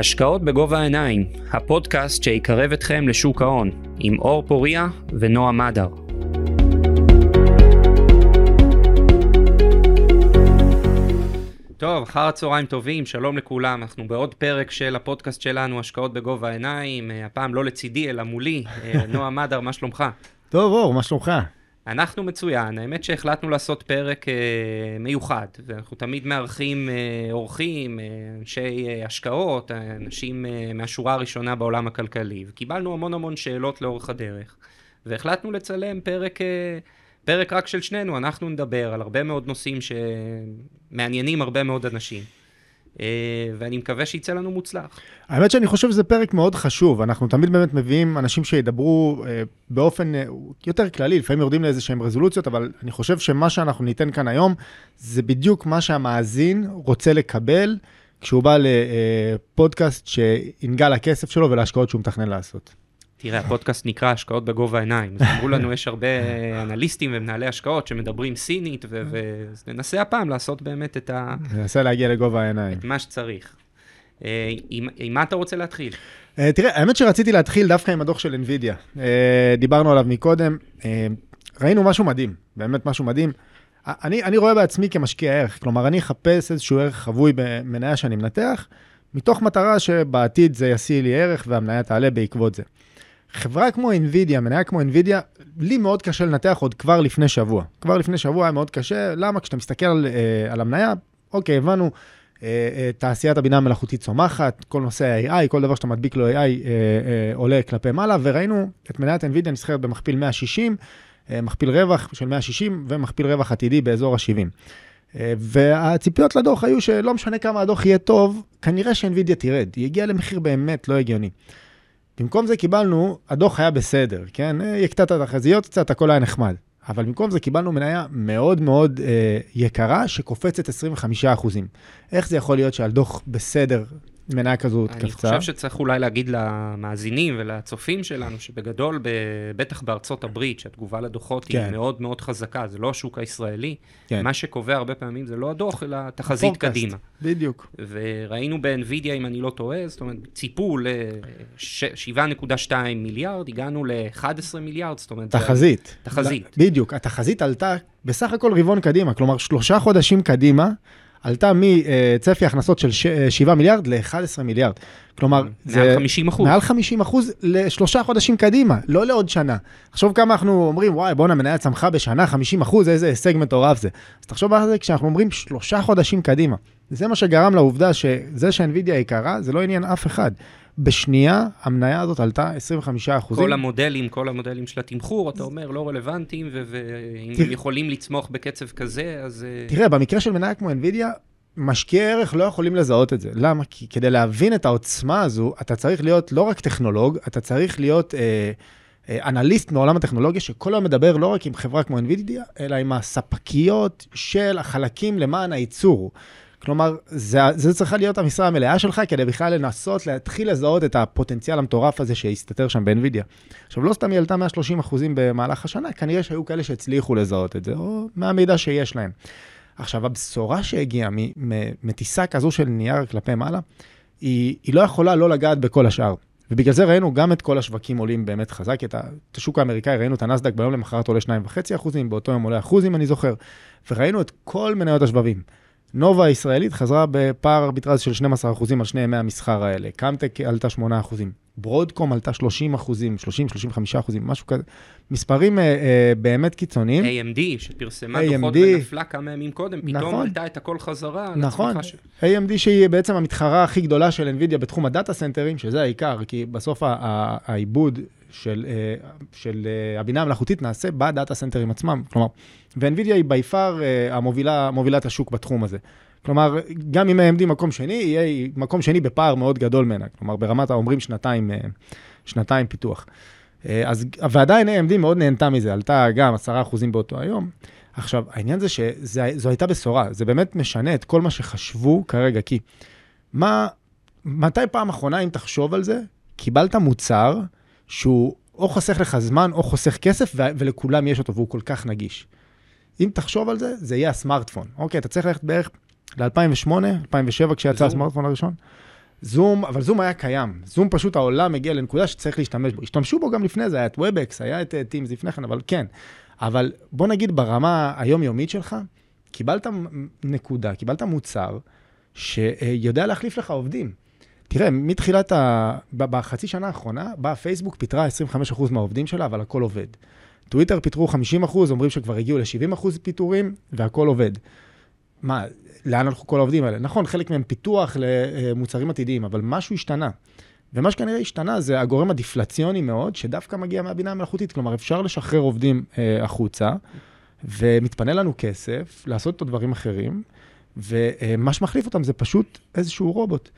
השקעות בגובה העיניים, הפודקאסט שיקרב אתכם לשוק ההון, עם אור פוריה ונועה מדר. טוב, אחר הצהריים טובים, שלום לכולם, אנחנו בעוד פרק של הפודקאסט שלנו, השקעות בגובה העיניים, אה, הפעם לא לצידי אלא מולי, אה, נועה מדר, מה שלומך? טוב, אור, מה שלומך? אנחנו מצוין, האמת שהחלטנו לעשות פרק אה, מיוחד, ואנחנו תמיד מארחים אה, אורחים, אה, אנשי אה, השקעות, אנשים אה, מהשורה הראשונה בעולם הכלכלי, וקיבלנו המון המון שאלות לאורך הדרך, והחלטנו לצלם פרק, אה, פרק רק של שנינו, אנחנו נדבר על הרבה מאוד נושאים שמעניינים הרבה מאוד אנשים. אה, ואני מקווה שיצא לנו מוצלח. האמת שאני חושב שזה פרק מאוד חשוב. אנחנו תמיד באמת מביאים אנשים שידברו אה, באופן אה, יותר כללי, לפעמים יורדים לאיזה שהם רזולוציות, אבל אני חושב שמה שאנחנו ניתן כאן היום, זה בדיוק מה שהמאזין רוצה לקבל כשהוא בא לפודקאסט שינגע לכסף שלו ולהשקעות שהוא מתכנן לעשות. תראה, הפודקאסט נקרא השקעות בגובה העיניים. אז אמרו לנו, יש הרבה אנליסטים ומנהלי השקעות שמדברים סינית, וננסה הפעם לעשות באמת את ה... ננסה להגיע לגובה העיניים. את מה שצריך. אה, עם, מה אתה רוצה להתחיל? Uh, תראה, האמת שרציתי להתחיל דווקא עם הדוח של NVIDIA. Uh, דיברנו עליו מקודם, ראינו משהו מדהים, באמת משהו מדהים. אני, אני רואה בעצמי כמשקיע ערך, כלומר, אני אחפש איזשהו ערך חבוי במניה שאני מנתח, מתוך מטרה שבעתיד זה ישיא לי ערך והמניה תעלה בעקבות זה. חברה כמו NVIDIA, מניה כמו NVIDIA, לי מאוד קשה לנתח עוד כבר לפני שבוע. כבר לפני שבוע היה מאוד קשה, למה? כשאתה מסתכל על, uh, על המניה, אוקיי, הבנו, uh, uh, תעשיית הבינה המלאכותית צומחת, כל נושא ה-AI, כל דבר שאתה מדביק לו AI uh, uh, עולה כלפי מעלה, וראינו את מניית NVIDIA נסחרת במכפיל 160, uh, מכפיל רווח של 160 ומכפיל רווח עתידי באזור ה-70. Uh, והציפיות לדוח היו שלא משנה כמה הדוח יהיה טוב, כנראה ש-NVIDIA תרד, היא הגיעה למחיר באמת לא הגיוני. במקום זה קיבלנו, הדוח היה בסדר, כן? היא הקטע את התחזיות קצת, הכל היה נחמד. אבל במקום זה קיבלנו מניה מאוד מאוד אה, יקרה, שקופצת 25 איך זה יכול להיות שעל דוח בסדר מניה כזאת אני קפצה. אני חושב שצריך אולי להגיד למאזינים ולצופים שלנו, שבגדול, בטח בארצות הברית, שהתגובה לדוחות כן. היא מאוד מאוד חזקה, זה לא השוק הישראלי, כן. מה שקובע הרבה פעמים זה לא הדוח, אלא תחזית פורקסט, קדימה. בדיוק. וראינו באנווידיה, אם אני לא טועה, זאת אומרת, ציפו ל-7.2 מיליארד, הגענו ל-11 מיליארד, זאת אומרת... תחזית. תחזית. בדיוק, התחזית עלתה בסך הכל רבעון קדימה, כלומר שלושה חודשים קדימה. עלתה מצפי הכנסות של 7 מיליארד ל-11 מיליארד. כלומר, זה... מעל 50 אחוז. מעל 50 אחוז לשלושה חודשים קדימה, לא לעוד שנה. תחשוב כמה אנחנו אומרים, וואי, בואנה, מניה צמחה בשנה 50 אחוז, איזה הישג מטורף זה. אז תחשוב על זה כשאנחנו אומרים שלושה חודשים קדימה. זה מה שגרם לעובדה שזה שאינווידיה יקרה, זה לא עניין אף אחד. בשנייה המניה הזאת עלתה 25 אחוזים. כל המודלים, כל המודלים של התמחור, אתה אומר, לא רלוונטיים, ואם הם יכולים לצמוח בקצב כזה, אז... אה, תראה, במקרה של מניה כמו NVIDIA, משקיעי ערך לא יכולים לזהות את זה. למה? כי כדי להבין את העוצמה הזו, אתה צריך להיות לא רק טכנולוג, אתה צריך להיות אה, אה, אנליסט מעולם הטכנולוגיה, שכל היום מדבר לא רק עם חברה כמו NVIDIA, אלא עם הספקיות של החלקים למען הייצור. כלומר, זה, זה צריכה להיות המשרה המלאה שלך כדי בכלל לנסות להתחיל לזהות את הפוטנציאל המטורף הזה שהסתתר שם באנווידיה. עכשיו, לא סתם היא עלתה 130 אחוזים במהלך השנה, כנראה שהיו כאלה שהצליחו לזהות את זה, או מהמידע שיש להם. עכשיו, הבשורה שהגיעה מטיסה כזו של נייר כלפי מעלה, היא, היא לא יכולה לא לגעת בכל השאר. ובגלל זה ראינו גם את כל השווקים עולים באמת חזק, את השוק האמריקאי, ראינו את הנסדק ביום למחרת עולה 2.5 אחוזים, באותו יום עולה אחוז אם אני זוכר, וראינו את כל מניות השבבים. נובה הישראלית חזרה בפער ארביטרז של 12% על שני ימי המסחר האלה. קמטק עלתה 8%. ברודקום עלתה 30 אחוזים, 30-35 אחוזים, משהו כזה. מספרים אה, אה, באמת קיצוניים. AMD, שפרסמה AMD, דוחות ונפלה כמה ימים קודם, פתאום נכון, עלתה את הכל חזרה. נכון, ש... AMD שהיא בעצם המתחרה הכי גדולה של NVIDIA בתחום הדאטה סנטרים, שזה העיקר, כי בסוף העיבוד של, אה, של אה, הבינה המלאכותית נעשה בדאטה סנטרים עצמם. כלומר, ו-NVIDIA היא בפער אה, המובילה, מובילת השוק בתחום הזה. כלומר, גם אם AMD מקום שני, יהיה מקום שני בפער מאוד גדול ממנה. כלומר, ברמת האומרים שנתיים, שנתיים פיתוח. אז, ועדיין AMD מאוד נהנתה מזה, עלתה גם 10% באותו היום. עכשיו, העניין זה שזו הייתה בשורה, זה באמת משנה את כל מה שחשבו כרגע, כי מה, מתי פעם אחרונה, אם תחשוב על זה, קיבלת מוצר שהוא או חוסך לך זמן או חוסך כסף, ו- ולכולם יש אותו והוא כל כך נגיש. אם תחשוב על זה, זה יהיה הסמארטפון. אוקיי, אתה צריך ללכת בערך ל-2008, 2007, כשיצא הסמארטפון הראשון. זום, אבל זום היה קיים. זום פשוט העולם הגיע לנקודה שצריך להשתמש בו. השתמשו בו גם לפני זה, היה את WebEx, היה את Teams לפני כן, אבל כן. אבל בוא נגיד ברמה היומיומית שלך, קיבלת נקודה, קיבלת מוצר שיודע להחליף לך עובדים. תראה, מתחילת ה... בחצי שנה האחרונה, באה פייסבוק, פיטרה 25% מהעובדים שלה, אבל הכל עובד. טוויטר פיטרו 50%, אומרים שכבר הגיעו ל-70% פיטורים, והכל עובד. מה, לאן הלכו כל העובדים האלה? נכון, חלק מהם פיתוח למוצרים עתידיים, אבל משהו השתנה. ומה שכנראה השתנה זה הגורם הדיפלציוני מאוד, שדווקא מגיע מהבינה המלאכותית. כלומר, אפשר לשחרר עובדים אה, החוצה, ומתפנה לנו כסף לעשות את הדברים אחרים, ומה שמחליף אותם זה פשוט איזשהו רובוט.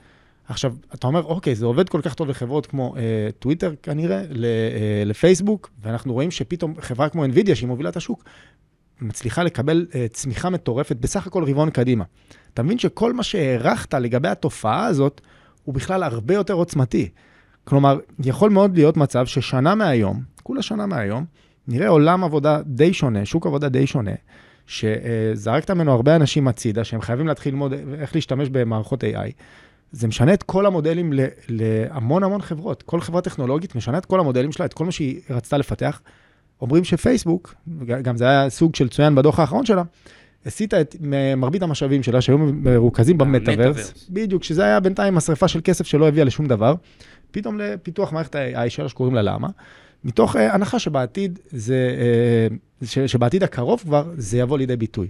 עכשיו, אתה אומר, אוקיי, זה עובד כל כך טוב לחברות כמו אה, טוויטר כנראה, ל, אה, לפייסבוק, ואנחנו רואים שפתאום חברה כמו NVIDIA, שהיא מובילה את השוק, מצליחה לקבל אה, צמיחה מטורפת בסך הכל רבעון קדימה. אתה מבין שכל מה שהערכת לגבי התופעה הזאת, הוא בכלל הרבה יותר עוצמתי. כלומר, יכול מאוד להיות מצב ששנה מהיום, כולה שנה מהיום, נראה עולם עבודה די שונה, שוק עבודה די שונה, שזרקת ממנו הרבה אנשים הצידה, שהם חייבים להתחיל ללמוד איך להשתמש במערכות AI. זה משנה את כל המודלים להמון המון חברות. כל חברה טכנולוגית משנה את כל המודלים שלה, את כל מה שהיא רצתה לפתח. אומרים שפייסבוק, גם זה היה סוג של צוין בדוח האחרון שלה, הסיטה את מרבית המשאבים שלה, שהיו מרוכזים במטאוורס, בדיוק, שזה היה בינתיים השרפה של כסף שלא הביאה לשום דבר, פתאום לפיתוח מערכת ה-AI שלה, שקוראים לה למה, מתוך uh, הנחה שבעתיד, זה, uh, ש, שבעתיד הקרוב כבר, זה יבוא לידי ביטוי.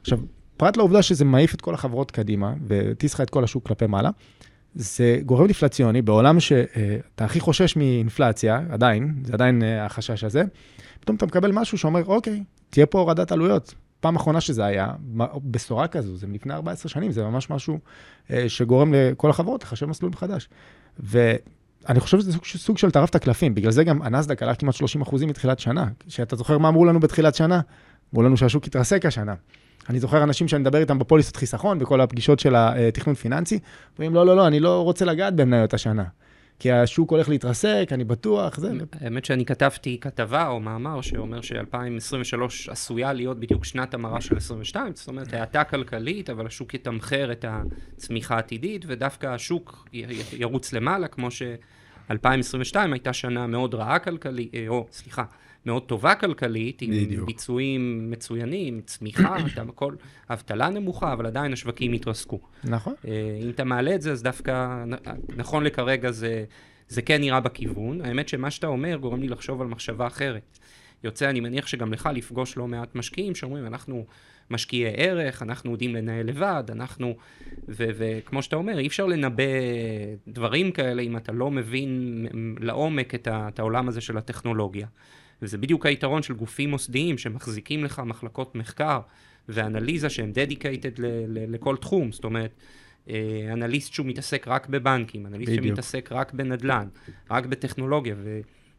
עכשיו, פרט לעובדה שזה מעיף את כל החברות קדימה, וטיס לך את כל השוק כלפי מעלה, זה גורם דיפלציוני בעולם שאתה הכי חושש מאינפלציה, עדיין, זה עדיין uh, החשש הזה, פתאום אתה מקבל משהו שאומר, אוקיי, תהיה פה הורדת עלויות. פעם אחרונה שזה היה, בשורה כזו, זה מלפני 14 שנים, זה ממש משהו אה, שגורם לכל החברות לחשב מסלול מחדש. ואני חושב שזה סוג, סוג של טרף את הקלפים, בגלל זה גם הנסדק עלה כמעט 30 אחוזים מתחילת שנה. שאתה זוכר מה אמרו לנו בתחילת שנה? אמרו לנו שהשוק יתרסק השנה. אני זוכר אנשים שאני מדבר איתם בפוליסות חיסכון, בכל הפגישות של התכנון פיננסי, אומרים, לא, לא, לא, אני לא רוצה לגעת במניות השנה. כי השוק הולך להתרסק, אני בטוח, זה... האמת שאני כתבתי כתבה או מאמר שאומר ש-2023 עשויה להיות בדיוק שנת המרה של 22, זאת אומרת, האטה כלכלית, אבל השוק יתמחר את הצמיחה העתידית, ודווקא השוק ירוץ למעלה, כמו ש-2022 הייתה שנה מאוד רעה כלכלית, אה, או סליחה, מאוד טובה כלכלית, עם בדיוק. ביצועים מצוינים, צמיחה, הכל, אבטלה נמוכה, אבל עדיין השווקים התרסקו. נכון. אה, אם אתה מעלה את זה, אז דווקא, נכון לכרגע זה, זה כן נראה בכיוון. האמת שמה שאתה אומר גורם לי לחשוב על מחשבה אחרת. יוצא, אני מניח שגם לך לפגוש לא מעט משקיעים שאומרים, אנחנו משקיעי ערך, אנחנו יודעים לנהל לבד, אנחנו... וכמו שאתה אומר, אי אפשר לנבא דברים כאלה אם אתה לא מבין לעומק את, ה- את העולם הזה של הטכנולוגיה. וזה בדיוק היתרון של גופים מוסדיים שמחזיקים לך מחלקות מחקר ואנליזה שהם dedicated ל- ל- לכל תחום, זאת אומרת, אה, אנליסט שהוא מתעסק רק בבנקים, אנליסט בדיוק. שמתעסק רק בנדל"ן, רק בטכנולוגיה,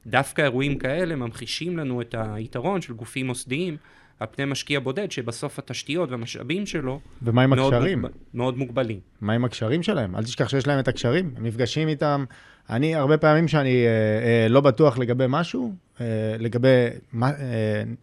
ודווקא אירועים כאלה ממחישים לנו את היתרון של גופים מוסדיים. על פני משקיע בודד, שבסוף התשתיות והמשאבים שלו ומה עם מאוד הקשרים? מוגב... מאוד מוגבלים. מה עם הקשרים שלהם? אל תשכח שיש להם את הקשרים, הם נפגשים איתם. אני, הרבה פעמים שאני אה, אה, לא בטוח לגבי משהו, אה, לגבי מה, אה,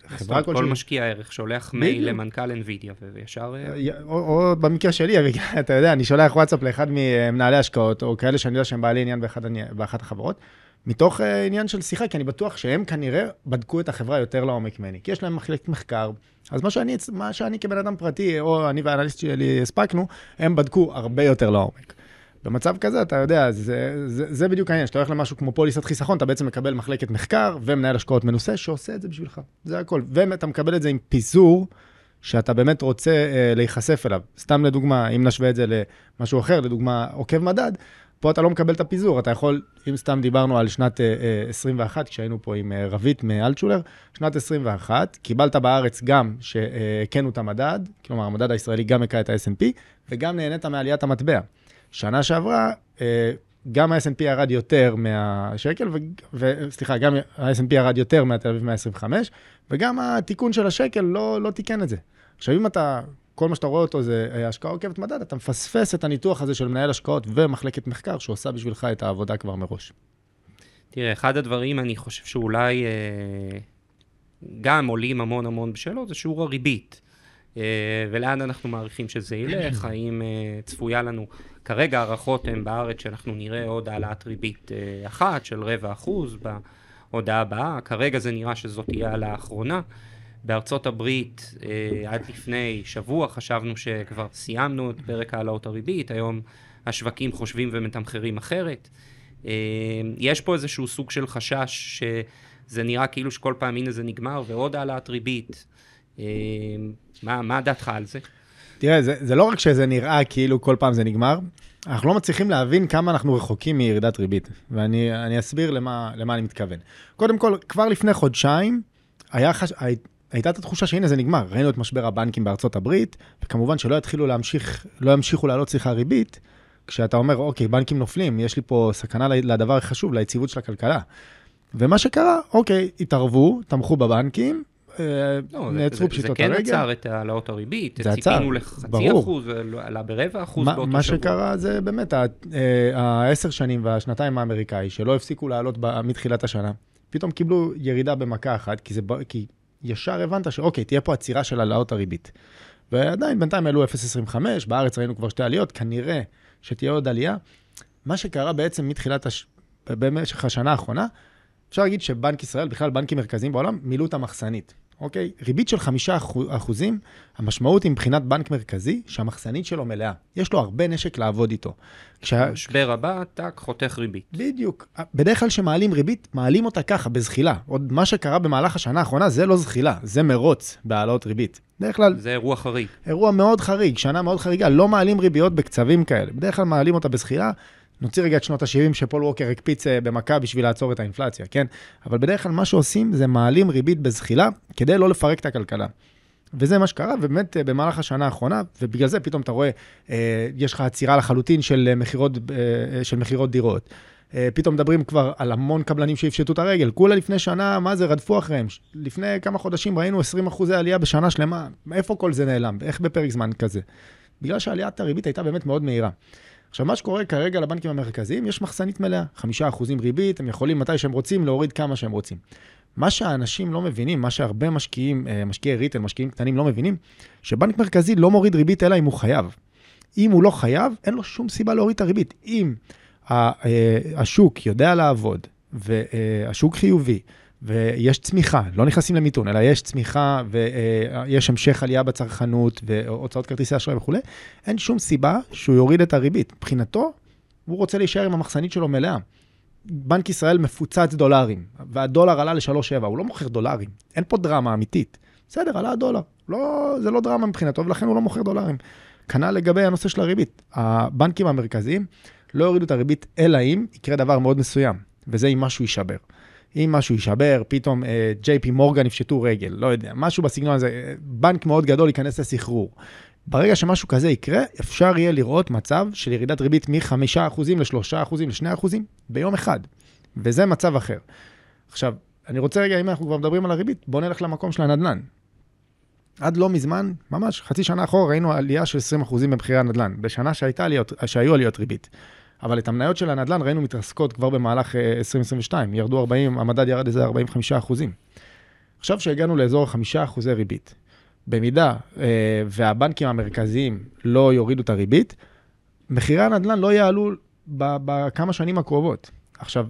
חברה כלשהי. כל משקיע ערך שולח מייל למנכ"ל NVIDIA, וישר... אה... אה או, או במקרה שלי, אתה יודע, אני שולח וואטסאפ לאחד ממנהלי השקעות, או כאלה שאני יודע שהם בעלי עניין באחד, באחת החברות. מתוך uh, עניין של שיחה, כי אני בטוח שהם כנראה בדקו את החברה יותר לעומק ממני, כי יש להם מחלקת מחקר. אז מה שאני, מה שאני כבן אדם פרטי, או אני והאנליסט שלי הספקנו, הם בדקו הרבה יותר לעומק. במצב כזה, אתה יודע, זה, זה, זה בדיוק העניין, שאתה הולך למשהו כמו פוליסת חיסכון, אתה בעצם מקבל מחלקת מחקר ומנהל השקעות מנוסה שעושה את זה בשבילך, זה הכל. ואתה מקבל את זה עם פיזור שאתה באמת רוצה uh, להיחשף אליו. סתם לדוגמה, אם נשווה את זה למשהו אחר, לדוגמה עוקב מדד, פה אתה לא מקבל את הפיזור, אתה יכול, אם סתם דיברנו על שנת uh, uh, 21, כשהיינו פה עם uh, רבית מאלטשולר, שנת 21, קיבלת בארץ גם שהקנו את המדד, כלומר המדד הישראלי גם הכה את ה-S&P, וגם נהנית מעליית המטבע. שנה שעברה, uh, גם ה-S&P ירד יותר מהשקל, וסליחה, גם ה-S&P ירד יותר מהתל אביב 125, וגם התיקון של השקל לא, לא תיקן את זה. עכשיו, אם אתה כל מה שאתה רואה אותו זה אה, השקעה עוקבת מדד, אתה מפספס את הניתוח הזה של מנהל השקעות ומחלקת מחקר שעושה בשבילך את העבודה כבר מראש. תראה, אחד הדברים, אני חושב שאולי אה, גם עולים המון המון בשאלות, זה שיעור הריבית. ולאן אנחנו מעריכים שזה ילך, האם צפויה לנו, כרגע הערכות הן בארץ שאנחנו נראה עוד העלאת ריבית אחת של רבע אחוז בהודעה הבאה, כרגע זה נראה שזאת תהיה העלאה האחרונה. בארצות הברית עד לפני שבוע חשבנו שכבר סיימנו את פרק העלאות הריבית, היום השווקים חושבים ומתמחרים אחרת. יש פה איזשהו סוג של חשש שזה נראה כאילו שכל פעם הנה זה נגמר ועוד העלאת ריבית. מה, מה דעתך על זה? תראה, זה, זה לא רק שזה נראה כאילו כל פעם זה נגמר, אנחנו לא מצליחים להבין כמה אנחנו רחוקים מירידת ריבית, ואני אסביר למה, למה אני מתכוון. קודם כל, כבר לפני חודשיים היה חש... הייתה את התחושה שהנה זה נגמר, ראינו את משבר הבנקים בארצות הברית, וכמובן שלא יתחילו להמשיך, לא ימשיכו לעלות שיחה ריבית, כשאתה אומר, אוקיי, בנקים נופלים, יש לי פה סכנה לדבר החשוב, ליציבות של הכלכלה. ומה שקרה, אוקיי, התערבו, תמכו בבנקים, אה, לא, נעצרו פשיטות הרגל. זה כן עצר את העלאות הריבית, זה עצר, ציפינו לחצי אחוז, עלה ברבע אחוז באותו שבוע. מה שקרה זה באמת אה, העשר שנים והשנתיים האמריקאי, שלא הפסיקו לעלות מתחילת השנה, פתאום קיבלו ירידה במכה אחת, כי, זה, כי ישר הבנת שאוקיי, תהיה פה עצירה של העלאות הריבית. ועדיין, בינתיים העלו 0.25, בארץ ראינו כבר שתי עליות, כנראה שתהיה עוד עלייה. מה שקרה בעצם מתחילת, הש... במשך השנה האחרונה, אפשר להגיד שבנק ישראל, בכלל בנקים מרכזיים בעולם, מילאו את המחסנית. אוקיי? ריבית של חמישה אחוזים, המשמעות היא מבחינת בנק מרכזי, שהמחסנית שלו מלאה. יש לו הרבה נשק לעבוד איתו. כשה... משבר הבא, טאק, חותך ריבית. בדיוק. בדרך כלל כשמעלים ריבית, מעלים אותה ככה, בזחילה. עוד מה שקרה במהלך השנה האחרונה, זה לא זחילה, זה מרוץ בהעלאות ריבית. בדרך כלל... זה אירוע חריג. אירוע מאוד חריג, שנה מאוד חריגה. לא מעלים ריביות בקצבים כאלה. בדרך כלל מעלים אותה בזחילה. נוציא רגע את שנות ה-70 שפול ווקר הקפיץ אה, במכה בשביל לעצור את האינפלציה, כן? אבל בדרך כלל מה שעושים זה מעלים ריבית בזחילה כדי לא לפרק את הכלכלה. וזה מה שקרה, ובאמת אה, במהלך השנה האחרונה, ובגלל זה פתאום אתה רואה, אה, יש לך עצירה לחלוטין של מכירות, דירות. פתאום מדברים כבר על המון קבלנים שיפשטו את הרגל. כולה לפני שנה, מה זה, רדפו אחריהם. לפני כמה חודשים ראינו 20 אחוזי עלייה בשנה שלמה. איפה כל זה נעלם? איך בפרק זמן כזה? בגלל שעליית הריבית הייתה באמת מאוד מהירה. עכשיו, מה שקורה כרגע לבנקים המרכזיים, יש מחסנית מלאה, חמישה אחוזים ריבית, הם יכולים מתי שהם רוצים להוריד כמה שהם רוצים. מה שהאנשים לא מבינים, מה שהרבה משקיעים, אה, משקיעי ריטל, משקיעים קטנים לא מבינים, שבנק מרכזי לא מוריד ריבית אלא אם הוא חייב. אם הוא לא חייב, אין לו שום סיבה להוריד את הריבית. אם אה, השוק יודע לעבוד, והשוק חיובי, ויש צמיחה, לא נכנסים למיתון, אלא יש צמיחה ויש המשך עלייה בצרכנות והוצאות כרטיסי אשראי וכולי, אין שום סיבה שהוא יוריד את הריבית. מבחינתו, הוא רוצה להישאר עם המחסנית שלו מלאה. בנק ישראל מפוצץ דולרים, והדולר עלה ל-3.7, הוא לא מוכר דולרים, אין פה דרמה אמיתית. בסדר, עלה הדולר, לא, זה לא דרמה מבחינתו, ולכן הוא לא מוכר דולרים. כנ"ל לגבי הנושא של הריבית. הבנקים המרכזיים לא יורידו את הריבית, אלא אם יקרה דבר מאוד מסוים, וזה אם משהו יישבר. אם משהו יישבר, פתאום ג'יי פי מורגן יפשטו רגל, לא יודע, משהו בסגנון הזה, בנק מאוד גדול ייכנס לסחרור. ברגע שמשהו כזה יקרה, אפשר יהיה לראות מצב של ירידת ריבית מ-5% ל-3% ל-2% ביום אחד, וזה מצב אחר. עכשיו, אני רוצה רגע, אם אנחנו כבר מדברים על הריבית, בואו נלך למקום של הנדל"ן. עד לא מזמן, ממש חצי שנה אחורה, ראינו עלייה של 20% במחירי הנדל"ן, בשנה שהייתה עליות, שהיו עליות ריבית. אבל את המניות של הנדל"ן ראינו מתרסקות כבר במהלך 2022, אה, ירדו 40, המדד ירד איזה 45 אחוזים. עכשיו שהגענו לאזור 5 אחוזי ריבית, במידה אה, והבנקים המרכזיים לא יורידו את הריבית, מחירי הנדל"ן לא יעלו בכמה שנים הקרובות. עכשיו,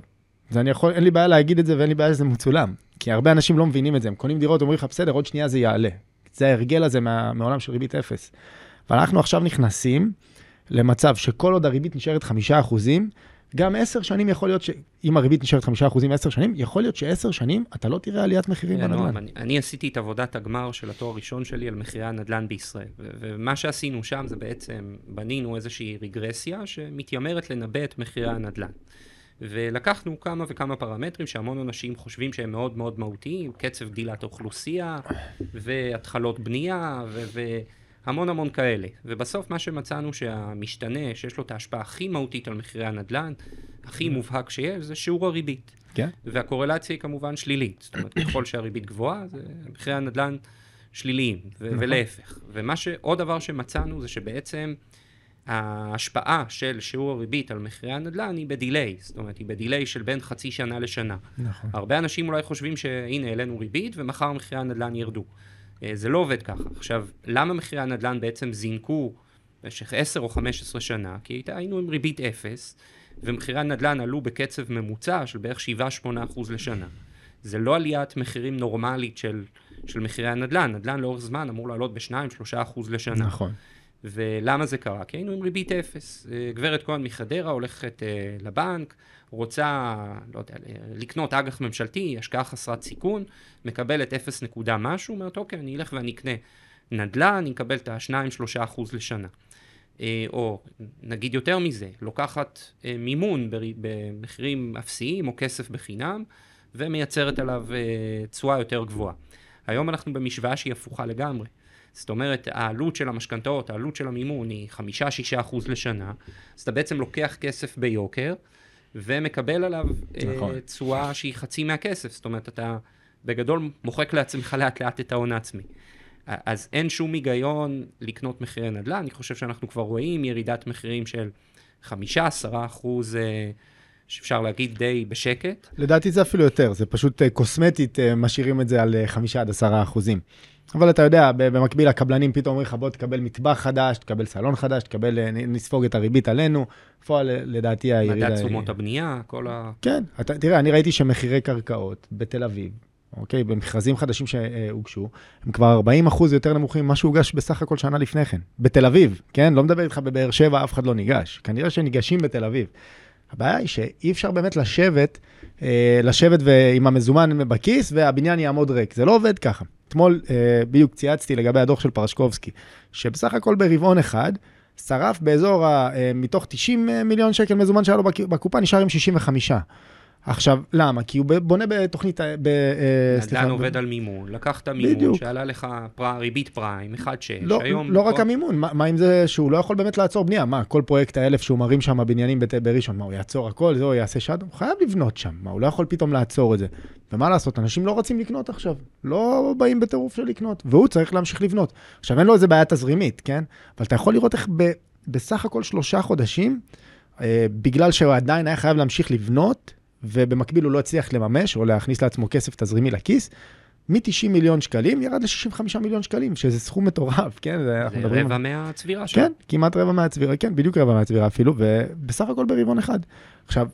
זה אני יכול, אין לי בעיה להגיד את זה ואין לי בעיה שזה מצולם, כי הרבה אנשים לא מבינים את זה, הם קונים דירות, אומרים לך, בסדר, עוד שנייה זה יעלה. זה ההרגל הזה מה, מעולם של ריבית אפס. ואנחנו עכשיו נכנסים למצב שכל עוד הריבית נשארת חמישה אחוזים, גם עשר שנים יכול להיות שאם הריבית נשארת חמישה אחוזים עשר שנים, יכול להיות שעשר שנים אתה לא תראה עליית מחירים בנדל"ן. אני, אני עשיתי את עבודת הגמר של התואר הראשון שלי על מחירי הנדל"ן בישראל, ומה שעשינו שם זה בעצם, בנינו איזושהי רגרסיה שמתיימרת לנבא את מחירי הנדל"ן. ולקחנו כמה וכמה פרמטרים שהמון אנשים חושבים שהם מאוד מאוד מהותיים, קצב גדילת האוכלוסייה, והתחלות בנייה, ו... ו- המון המון כאלה. ובסוף מה שמצאנו שהמשתנה שיש לו את ההשפעה הכי מהותית על מחירי הנדל"ן, הכי מובהק שיש, זה שיעור הריבית. כן. והקורלציה היא כמובן שלילית. זאת אומרת, ככל שהריבית גבוהה, זה מחירי הנדל"ן שליליים, ו- נכון. ולהפך. ומה שעוד דבר שמצאנו זה שבעצם ההשפעה של שיעור הריבית על מחירי הנדל"ן היא בדיליי, זאת אומרת, היא בדיליי של בין חצי שנה לשנה. נכון. הרבה אנשים אולי חושבים שהנה, העלינו ריבית ומחר מחירי הנדל"ן ירדו. אה, זה לא עובד ככה. עכשיו, למה מחירי הנדל"ן בעצם זינקו במשך 10 או 15 שנה? כי היינו עם ריבית אפס, ומחירי הנדל"ן עלו בקצב ממוצע של בערך 7-8 אחוז לשנה. זה לא עליית מחירים נורמלית של, של מחירי הנדל"ן. נדל"ן לאורך זמן אמור לעלות ב-2-3 אחוז לשנה. נכון. ולמה זה קרה? כי היינו עם ריבית אפס. אה, גברת כהן מחדרה הולכת אה, לבנק, רוצה, לא יודע, לקנות אג"ח ממשלתי, השקעה חסרת סיכון, מקבלת אפס נקודה משהו, אומרת, אוקיי, אני אלך ואני אקנה נדל"ן, אני אקבל את ה-2-3 אחוז לשנה. אה, או נגיד יותר מזה, לוקחת מימון במחירים אפסיים או כסף בחינם, ומייצרת עליו אה, תשואה יותר גבוהה. היום אנחנו במשוואה שהיא הפוכה לגמרי. זאת אומרת, העלות של המשכנתאות, העלות של המימון היא 5-6 אחוז לשנה, אז אתה בעצם לוקח כסף ביוקר, ומקבל עליו נכון. תשואה. שהיא חצי מהכסף. זאת אומרת, אתה בגדול מוחק לעצמך לאט לאט את ההון העצמי. אז אין שום היגיון לקנות מחירי נדל"ן, אני חושב שאנחנו כבר רואים ירידת מחירים של 5-10 אחוז, אה, שאפשר להגיד די בשקט. לדעתי זה אפילו יותר, זה פשוט אה, קוסמטית, אה, משאירים את זה על 5 עד 10 אחוזים. אבל אתה יודע, במקביל הקבלנים פתאום אומרים לך, בוא תקבל מטבח חדש, תקבל סלון חדש, תקבל, נספוג את הריבית עלינו. בפועל, לדעתי, הירידה... מדד תשומות הבנייה, כל ה... כן, אתה, תראה, אני ראיתי שמחירי קרקעות בתל אביב, אוקיי? במכרזים חדשים שהוגשו, הם כבר 40 אחוז יותר נמוכים ממה שהוגש בסך הכל שנה לפני כן. בתל אביב, כן? לא מדבר איתך בבאר שבע, אף אחד לא ניגש. כנראה שניגשים בתל אביב. הבעיה היא שאי אפשר באמת לשבת, אה, לשבת עם המזומן בכיס והבניין יעמוד ריק. זה לא עובד ככה. אתמול אה, בדיוק צייצתי לגבי הדוח של פרשקובסקי, שבסך הכל ברבעון אחד, שרף באזור, ה, אה, מתוך 90 מיליון שקל מזומן שהיה לו בקופה, נשאר עם 65. עכשיו, למה? כי הוא בונה בתוכנית... ב, אה, נדל"ן עובד על מימון, לקחת מימון בדיוק. שעלה לך פר, ריבית פריים, 1.6, לא, היום... לא רק המימון, מה, מה עם זה שהוא לא יכול באמת לעצור בנייה? מה, כל פרויקט האלף שהוא מרים שם בניינים בראשון, מה, הוא יעצור הכל, זהו, יעשה שד? הוא חייב לבנות שם, מה, הוא לא יכול פתאום לעצור את זה. ומה לעשות, אנשים לא רוצים לקנות עכשיו, לא באים בטירוף של לקנות, והוא צריך להמשיך לבנות. עכשיו, אין לו איזה בעיה תזרימית, כן? אבל אתה יכול לראות איך ב, בסך הכל שלושה חודשים, אה, בגלל שהוא עדיין היה חייב להמשיך לבנות, ובמקביל הוא לא הצליח לממש או להכניס לעצמו כסף תזרימי לכיס, מ-90 מיליון שקלים ירד ל-65 מיליון שקלים, שזה סכום מטורף, כן? זה רבע על... מהצבירה שלו. כן, כמעט רבע מהצבירה, כן, בדיוק רבע מהצבירה אפילו, ובסך הכל ברבעון אחד. עכשיו,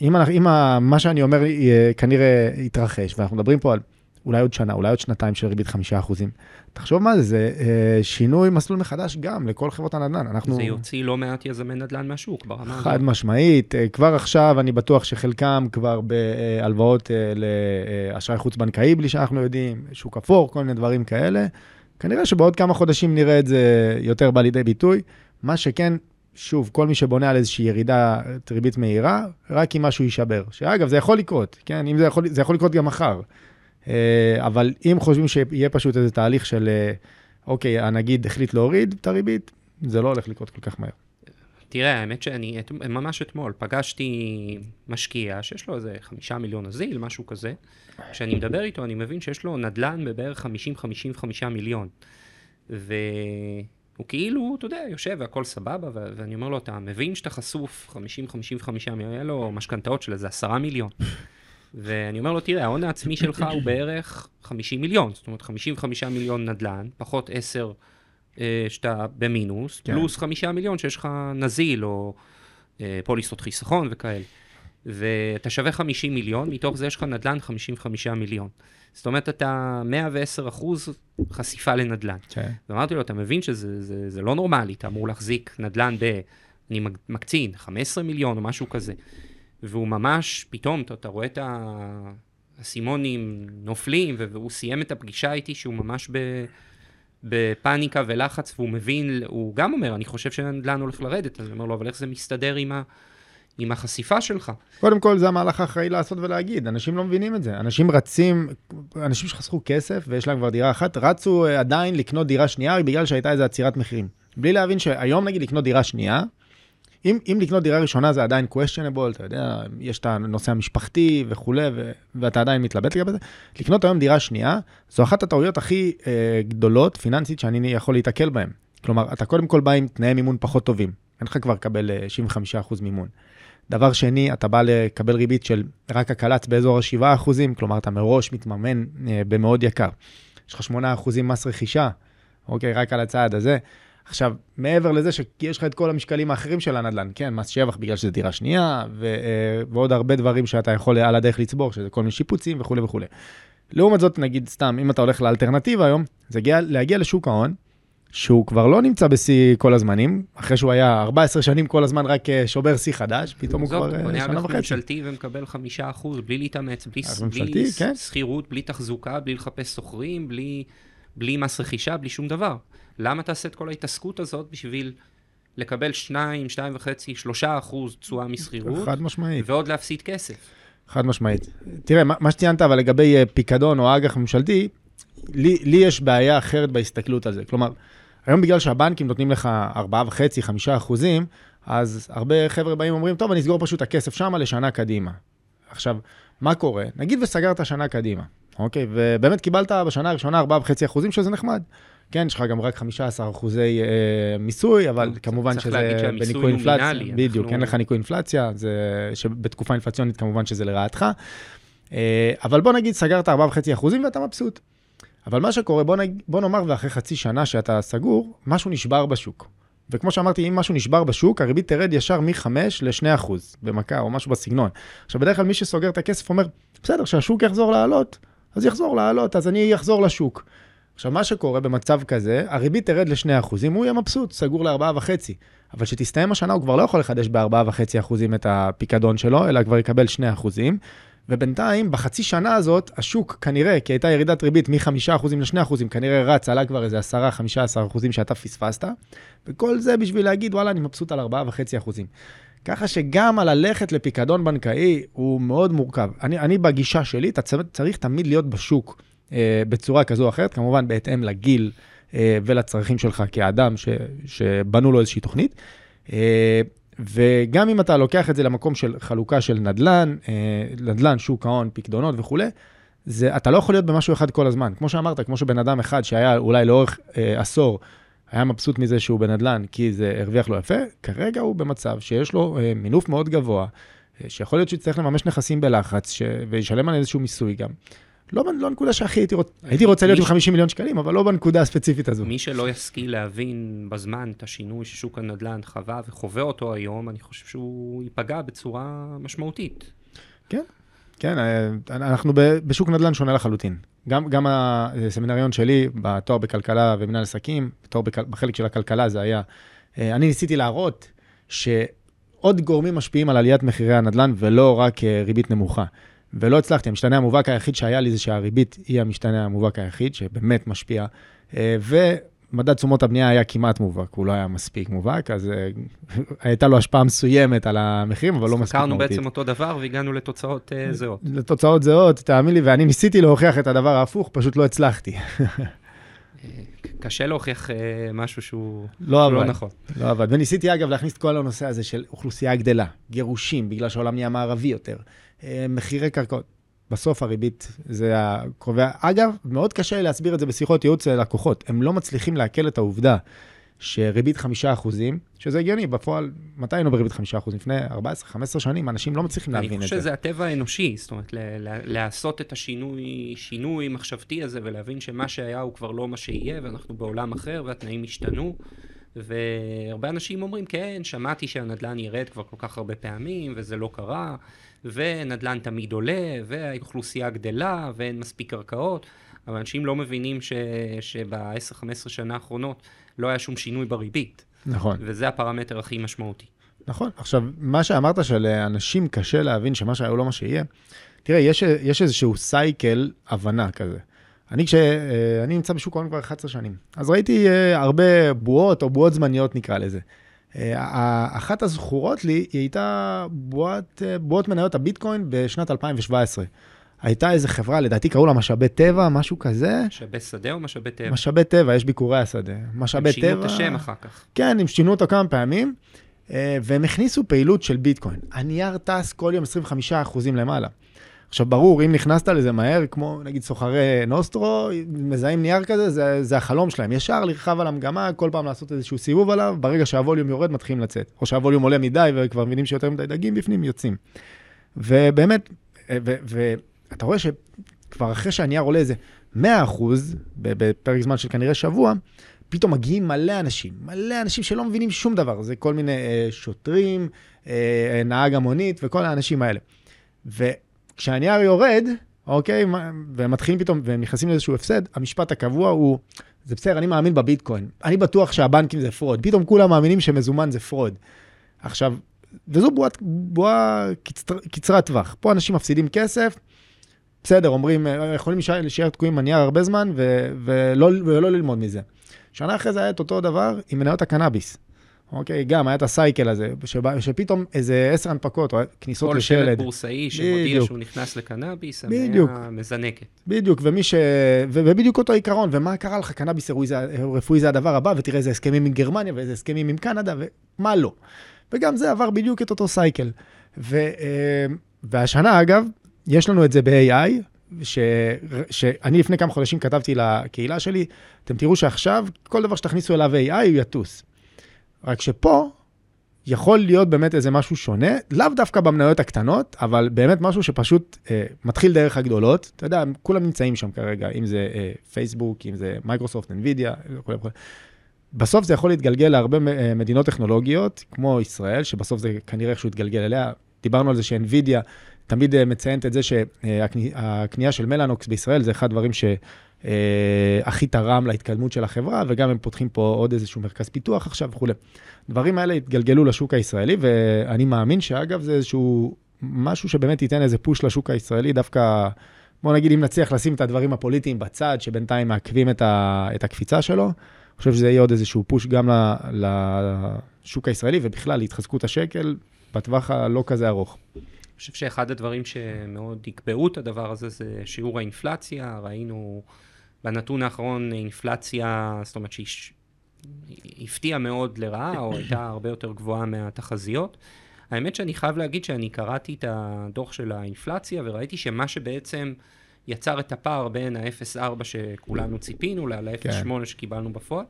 אם, אם מה שאני אומר כנראה יתרחש, ואנחנו מדברים פה על אולי עוד שנה, אולי עוד שנתיים של ריבית חמישה אחוזים. תחשוב מה זה, זה אה, שינוי מסלול מחדש גם לכל חברות הנדל"ן. אנחנו... זה יוציא לא מעט יזמי נדל"ן מהשוק, ברמה הזאת. חד משמעית. אה, כבר עכשיו אני בטוח שחלקם כבר בהלוואות אה, לאשראי חוץ-בנקאי, בלי שאנחנו יודעים, שוק אפור, כל מיני דברים כאלה. כנראה שבעוד כמה חודשים נראה את זה יותר בא לידי ביטוי. מה שכן, שוב, כל מי שבונה על איזושהי ירידה ריבית מהירה, רק אם משהו יישבר. שאגב, זה יכול לקרות, כן? אם זה יכול, זה יכול לקרות גם מחר. אה, אבל אם חושבים שיהיה פשוט איזה תהליך של, אה, אוקיי, הנגיד החליט להוריד את הריבית, זה לא הולך לקרות כל כך מהר. תראה, האמת שאני ממש אתמול פגשתי משקיע שיש לו איזה חמישה מיליון נזיל, משהו כזה. כשאני מדבר איתו, אני מבין שיש לו נדל"ן בבערך 50-55 מיליון. והוא כאילו, אתה יודע, יושב והכל סבבה, ואני אומר לו, אתה מבין שאתה חשוף 50-55 מיליון, היה לו משכנתאות של איזה עשרה מיליון. ואני אומר לו, תראה, ההון העצמי שלך הוא בערך 50 מיליון, זאת אומרת 55 מיליון נדל"ן, פחות 10 אה, שאתה במינוס, כן. פלוס 5 מיליון שיש לך נזיל או אה, פוליסות חיסכון וכאלה. ואתה שווה 50 מיליון, מתוך זה יש לך נדל"ן 55 מיליון. זאת אומרת, אתה 110 אחוז חשיפה לנדל"ן. כן. ואמרתי לו, אתה מבין שזה זה, זה לא נורמלי, אתה אמור להחזיק נדל"ן ב... אני מקצין, 15 מיליון או משהו כזה. והוא ממש, פתאום, אתה, אתה רואה את האסימונים נופלים, והוא סיים את הפגישה איתי שהוא ממש ב... בפאניקה ולחץ, והוא מבין, הוא גם אומר, אני חושב שנדל"ן הולך לרדת, אז אני אומר לו, אבל איך זה מסתדר עם, ה, עם החשיפה שלך? קודם כל, זה המהלך האחראי לעשות ולהגיד, אנשים לא מבינים את זה. אנשים רצים, אנשים שחסכו כסף ויש להם כבר דירה אחת, רצו עדיין לקנות דירה שנייה בגלל שהייתה איזו עצירת מחירים. בלי להבין שהיום, נגיד, לקנות דירה שנייה, אם, אם לקנות דירה ראשונה זה עדיין questionable, אתה יודע, יש את הנושא המשפחתי וכולי, ו, ואתה עדיין מתלבט לגבי זה, לקנות היום דירה שנייה, זו אחת הטעויות הכי אה, גדולות, פיננסית, שאני יכול להתקל בהן. כלומר, אתה קודם כל בא עם תנאי מימון פחות טובים, אין לך כבר לקבל אה, 75% מימון. דבר שני, אתה בא לקבל ריבית של רק הקלץ באזור ה-7%, כלומר, אתה מראש מתממן אה, במאוד יקר. יש לך 8% מס רכישה, אוקיי, רק על הצעד הזה. עכשיו, מעבר לזה שיש לך את כל המשקלים האחרים של הנדל"ן, כן, מס שבח בגלל שזה דירה שנייה, ו, אה, ועוד הרבה דברים שאתה יכול על הדרך לצבור, שזה כל מיני שיפוצים וכולי וכולי. לעומת זאת, נגיד סתם, אם אתה הולך לאלטרנטיבה היום, זה להגיע, להגיע לשוק ההון, שהוא כבר לא נמצא בשיא כל הזמנים, אחרי שהוא היה 14 שנים כל הזמן רק אה, שובר שיא חדש, פתאום הוא כבר אה, שנה וחצי. זאת, קונה ממשלתי ומקבל 5% בלי להתאמץ, בלי, בלי כן. שכירות, בלי תחזוקה, בלי לחפש שוכרים, בלי, בלי מס רכישה, בלי שום דבר. למה תעשה את כל ההתעסקות הזאת בשביל לקבל 2, 2 וחצי, 3 אחוז תשואה משכירות? חד משמעית. ועוד להפסיד כסף. חד משמעית. תראה, מה, מה שציינת אבל לגבי אה, פיקדון או אג"ח ממשלתי, לי, לי יש בעיה אחרת בהסתכלות על זה. כלומר, היום בגלל שהבנקים נותנים לך 4.5-5 אחוזים, אז הרבה חבר'ה באים ואומרים, טוב, אני אסגור פשוט את הכסף שם לשנה קדימה. עכשיו, מה קורה? נגיד וסגרת שנה קדימה, אוקיי? ובאמת קיבלת בשנה הראשונה 4.5 אחוזים, שזה נחמד. כן, יש לך גם רק 15 אחוזי אה, מיסוי, אבל כמובן שזה בניכוי אינפלציה. בדיוק, אנחנו... אין לך ניכוי אינפלציה, זה, שבתקופה אינפלציונית כמובן שזה לרעתך. אה, אבל בוא נגיד, סגרת 4.5 אחוזים ואתה מבסוט. אבל מה שקורה, בוא, נג... בוא נאמר ואחרי חצי שנה שאתה סגור, משהו נשבר בשוק. וכמו שאמרתי, אם משהו נשבר בשוק, הריבית תרד ישר מ-5 ל-2% במכה או משהו בסגנון. עכשיו, בדרך כלל מי שסוגר את הכסף אומר, בסדר, כשהשוק יחזור לעלות, אז יחזור לעלות, אז אני אחזור לשוק. עכשיו, מה שקורה במצב כזה, הריבית תרד ל-2%, הוא יהיה מבסוט, סגור ל-4.5%. אבל כשתסתיים השנה, הוא כבר לא יכול לחדש ב-4.5% את הפיקדון שלו, אלא כבר יקבל 2%. ובינתיים, בחצי שנה הזאת, השוק כנראה, כי הייתה ירידת ריבית מ-5% ל-2%, כנראה רץ, עלה כבר איזה 10-15% שאתה פספסת, וכל זה בשביל להגיד, וואלה, אני מבסוט על 4.5%. ככה שגם הללכת לפיקדון בנקאי הוא מאוד מורכב. אני, אני בגישה שלי, אתה צריך תמיד להיות בשוק בצורה כזו או אחרת, כמובן בהתאם לגיל אה, ולצרכים שלך כאדם ש, שבנו לו איזושהי תוכנית. אה, וגם אם אתה לוקח את זה למקום של חלוקה של נדל"ן, אה, נדל"ן, שוק ההון, פקדונות וכולי, זה, אתה לא יכול להיות במשהו אחד כל הזמן. כמו שאמרת, כמו שבן אדם אחד שהיה אולי לאורך אה, עשור, היה מבסוט מזה שהוא בנדל"ן כי זה הרוויח לו יפה, כרגע הוא במצב שיש לו אה, מינוף מאוד גבוה, אה, שיכול להיות שהוא יצטרך לממש נכסים בלחץ, ש... וישלם על איזשהו מיסוי גם. לא, לא נקודה שהכי הייתי רוצה, הייתי רוצה להיות עם 50 מיליון שקלים, אבל לא בנקודה הספציפית הזו. מי שלא ישכיל להבין בזמן את השינוי ששוק הנדל"ן חווה וחווה אותו היום, אני חושב שהוא ייפגע בצורה משמעותית. כן, כן, אה, אנחנו בשוק נדל"ן שונה לחלוטין. גם, גם הסמינריון שלי בתואר בכלכלה ומנהל עסקים, בתואר בחלק של הכלכלה זה היה, אה, אני ניסיתי להראות שעוד גורמים משפיעים על עליית מחירי הנדל"ן ולא רק אה, ריבית נמוכה. ולא הצלחתי, המשתנה המובהק היחיד שהיה לי זה שהריבית היא המשתנה המובהק היחיד, שבאמת משפיע. אה, ומדד תשומות הבנייה היה כמעט מובהק, הוא לא היה מספיק מובהק, אז אה, הייתה לו השפעה מסוימת על המחירים, אבל לא מספיק מהותית. חקרנו בעצם אותו דבר והגענו לתוצאות אה, זהות. לתוצאות זהות, תאמין לי, ואני ניסיתי להוכיח את הדבר ההפוך, פשוט לא הצלחתי. קשה להוכיח משהו שהוא לא, לא נכון. לא עבד. וניסיתי, אגב, להכניס את כל הנושא הזה של אוכלוסייה גדלה, גירושים, בגלל שהעולם נהיה מערבי יותר. אה, מחירי קרקעות. בסוף הריבית זה הקובע. אגב, מאוד קשה להסביר את זה בשיחות ייעוץ ללקוחות. הם לא מצליחים לעכל את העובדה שריבית 5%, שזה הגיוני, בפועל, מתי היינו בריבית 5%? לפני 14-15 שנים, אנשים לא מצליחים להבין את זה. אני חושב שזה הטבע האנושי, זאת אומרת, לעשות את השינוי, שינוי מחשבתי הזה, ולהבין שמה שהיה הוא כבר לא מה שיהיה, ואנחנו בעולם אחר, והתנאים השתנו. והרבה אנשים אומרים, כן, שמעתי שהנדל"ן ירד כבר כל כך הרבה פעמים, וזה לא קרה. ונדל"ן תמיד עולה, והאוכלוסייה גדלה, ואין מספיק קרקעות, אבל אנשים לא מבינים ש... שב-10-15 שנה האחרונות לא היה שום שינוי בריבית. נכון. וזה הפרמטר הכי משמעותי. נכון. עכשיו, מה שאמרת שלאנשים קשה להבין שמה שהיה הוא לא מה שיהיה, תראה, יש, יש איזשהו סייקל הבנה כזה. אני כשאני נמצא בשוק ההון כבר 11 שנים, אז ראיתי אה, הרבה בועות או בועות זמניות נקרא לזה. אה, אחת הזכורות לי, היא הייתה בועת, אה, בועת מניות הביטקוין בשנת 2017. הייתה איזה חברה, לדעתי קראו לה משאבי טבע, משהו כזה. משאבי שדה או משאבי טבע? משאבי טבע, יש ביקורי השדה. משאבי טבע... הם שינו את השם אחר כך. כן, הם שינו אותו כמה פעמים, אה, והם הכניסו פעילות של ביטקוין. הנייר טס כל יום 25% למעלה. עכשיו, ברור, אם נכנסת לזה מהר, כמו נגיד סוחרי נוסטרו, מזהים נייר כזה, זה, זה החלום שלהם. ישר לרחב על המגמה, כל פעם לעשות איזשהו סיבוב עליו, ברגע שהווליום יורד, מתחילים לצאת. או שהווליום עולה מדי וכבר מבינים שיותר מדי דגים בפנים, יוצאים. ובאמת, ואתה רואה שכבר אחרי שהנייר עולה איזה 100 אחוז, בפרק זמן של כנראה שבוע, פתאום מגיעים מלא אנשים, מלא אנשים שלא מבינים שום דבר. זה כל מיני אה, שוטרים, אה, נהג המונית וכל האנשים האלה. וכשהנייר יורד, אוקיי, והם מתחילים פתאום, והם נכנסים לאיזשהו הפסד, המשפט הקבוע הוא, זה בסדר, אני מאמין בביטקוין. אני בטוח שהבנקים זה fraud. פתאום כולם מאמינים שמזומן זה fraud. עכשיו, וזו בועה, בועה קצר, קצרת טווח. פה אנשים מפסידים כסף, בסדר, אומרים, יכולים להישאר תקועים בנייר הרבה זמן ו- ולא, ולא ללמוד מזה. שנה אחרי זה היה את אותו דבר עם מניות הקנאביס. אוקיי, גם היה את הסייקל הזה, שבה, שפתאום איזה עשר הנפקות, או כניסות לשלד. כל שלט בורסאי שמודיע שהוא נכנס לקנאביס, המניה מזנקת. בדיוק, ומי ש... ובדיוק אותו עיקרון, ומה קרה לך, קנאביס רפואי זה הדבר הבא, ותראה איזה הסכמים עם גרמניה ואיזה הסכמים עם קנדה, ומה לא. וגם זה עבר בדיוק את אותו cycle. ו, אה, והשנה, אגב, יש לנו את זה ב-AI, ש, שאני לפני כמה חודשים כתבתי לקהילה שלי, אתם תראו שעכשיו, כל דבר שתכניסו אליו AI, הוא יטוס. רק שפה, יכול להיות באמת איזה משהו שונה, לאו דווקא במניות הקטנות, אבל באמת משהו שפשוט אה, מתחיל דרך הגדולות. אתה יודע, כולם נמצאים שם כרגע, אם זה אה, פייסבוק, אם זה מייקרוסופט, NVIDIA, וכו' וכו'. בסוף זה יכול להתגלגל להרבה אה, מדינות טכנולוגיות, כמו ישראל, שבסוף זה כנראה איכשהו יתגלגל אליה. דיברנו על זה שאינווידיה תמיד אה, מציינת את זה שהקנייה של מלאנוקס בישראל זה אחד הדברים שהכי אה, תרם להתקדמות של החברה, וגם הם פותחים פה עוד איזשהו מרכז פיתוח עכשיו וכולי. הדברים האלה התגלגלו לשוק הישראלי, ואני מאמין שאגב זה איזשהו משהו שבאמת ייתן איזה פוש לשוק הישראלי, דווקא, בוא נגיד אם נצליח לשים את הדברים הפוליטיים בצד, שבינתיים מעכבים את, ה, את הקפיצה שלו, אני חושב שזה יהיה עוד איזשהו פוש גם לשוק הישראלי, ובכלל להתחזקות השקל בטווח הלא כזה ארוך. אני חושב שאחד הדברים שמאוד יקבעו את הדבר הזה זה שיעור האינפלציה. ראינו בנתון האחרון אינפלציה, זאת אומרת שהיא הפתיעה מאוד לרעה, או הייתה הרבה יותר גבוהה מהתחזיות. האמת שאני חייב להגיד שאני קראתי את הדוח של האינפלציה וראיתי שמה שבעצם יצר את הפער בין ה-0.4 שכולנו ציפינו ל-0.8 כן. שקיבלנו בפועל,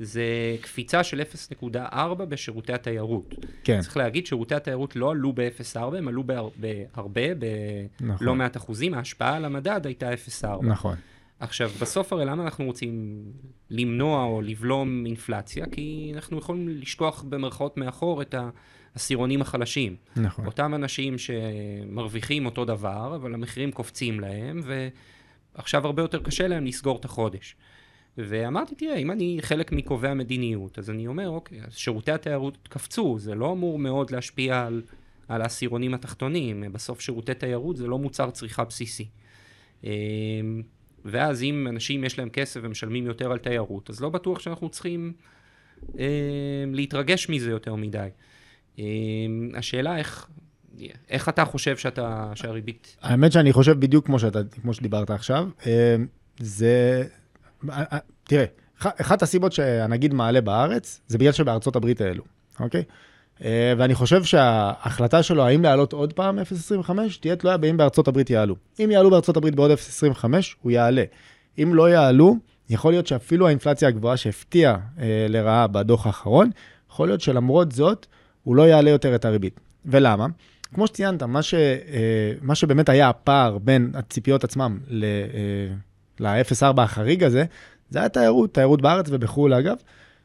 זה קפיצה של 0.4 בשירותי התיירות. כן. צריך להגיד, שירותי התיירות לא עלו ב-0.4, הם עלו בהרבה, בלא נכון. מעט אחוזים, ההשפעה על המדד הייתה 0.4. נכון. עכשיו, בסוף הרי למה אנחנו רוצים למנוע או לבלום אינפלציה? כי אנחנו יכולים לשכוח במרכאות מאחור את העשירונים החלשים. נכון. אותם אנשים שמרוויחים אותו דבר, אבל המחירים קופצים להם, ועכשיו הרבה יותר קשה להם לסגור את החודש. ואמרתי, תראה, אם אני חלק מקובעי המדיניות, אז אני אומר, אוקיי, אז שירותי התיירות קפצו, זה לא אמור מאוד להשפיע על, על העשירונים התחתונים, בסוף שירותי תיירות זה לא מוצר צריכה בסיסי. ואז אם אנשים יש להם כסף ומשלמים יותר על תיירות, אז לא בטוח שאנחנו צריכים אמ, להתרגש מזה יותר מדי. אמ, השאלה איך, איך אתה חושב שאתה, שהריבית... האמת שאני חושב בדיוק כמו, שאתה, כמו שדיברת עכשיו. זה, אה, אה, תראה, אחת הסיבות שהנגיד מעלה בארץ, זה בגלל שבארצות הברית העלו, אוקיי? אה, ואני חושב שההחלטה שלו, האם להעלות עוד פעם 0.25, תהיה תלויה באם בארצות הברית יעלו. אם יעלו בארצות הברית בעוד 0.25, הוא יעלה. אם לא יעלו, יכול להיות שאפילו האינפלציה הגבוהה שהפתיעה אה, לרעה בדוח האחרון, יכול להיות שלמרות זאת, הוא לא יעלה יותר את הריבית. ולמה? כמו שציינת, מה, ש, אה, מה שבאמת היה הפער בין הציפיות עצמם ל... אה, ל-0.4 החריג הזה, זה היה תיירות, תיירות בארץ ובחו"ל אגב,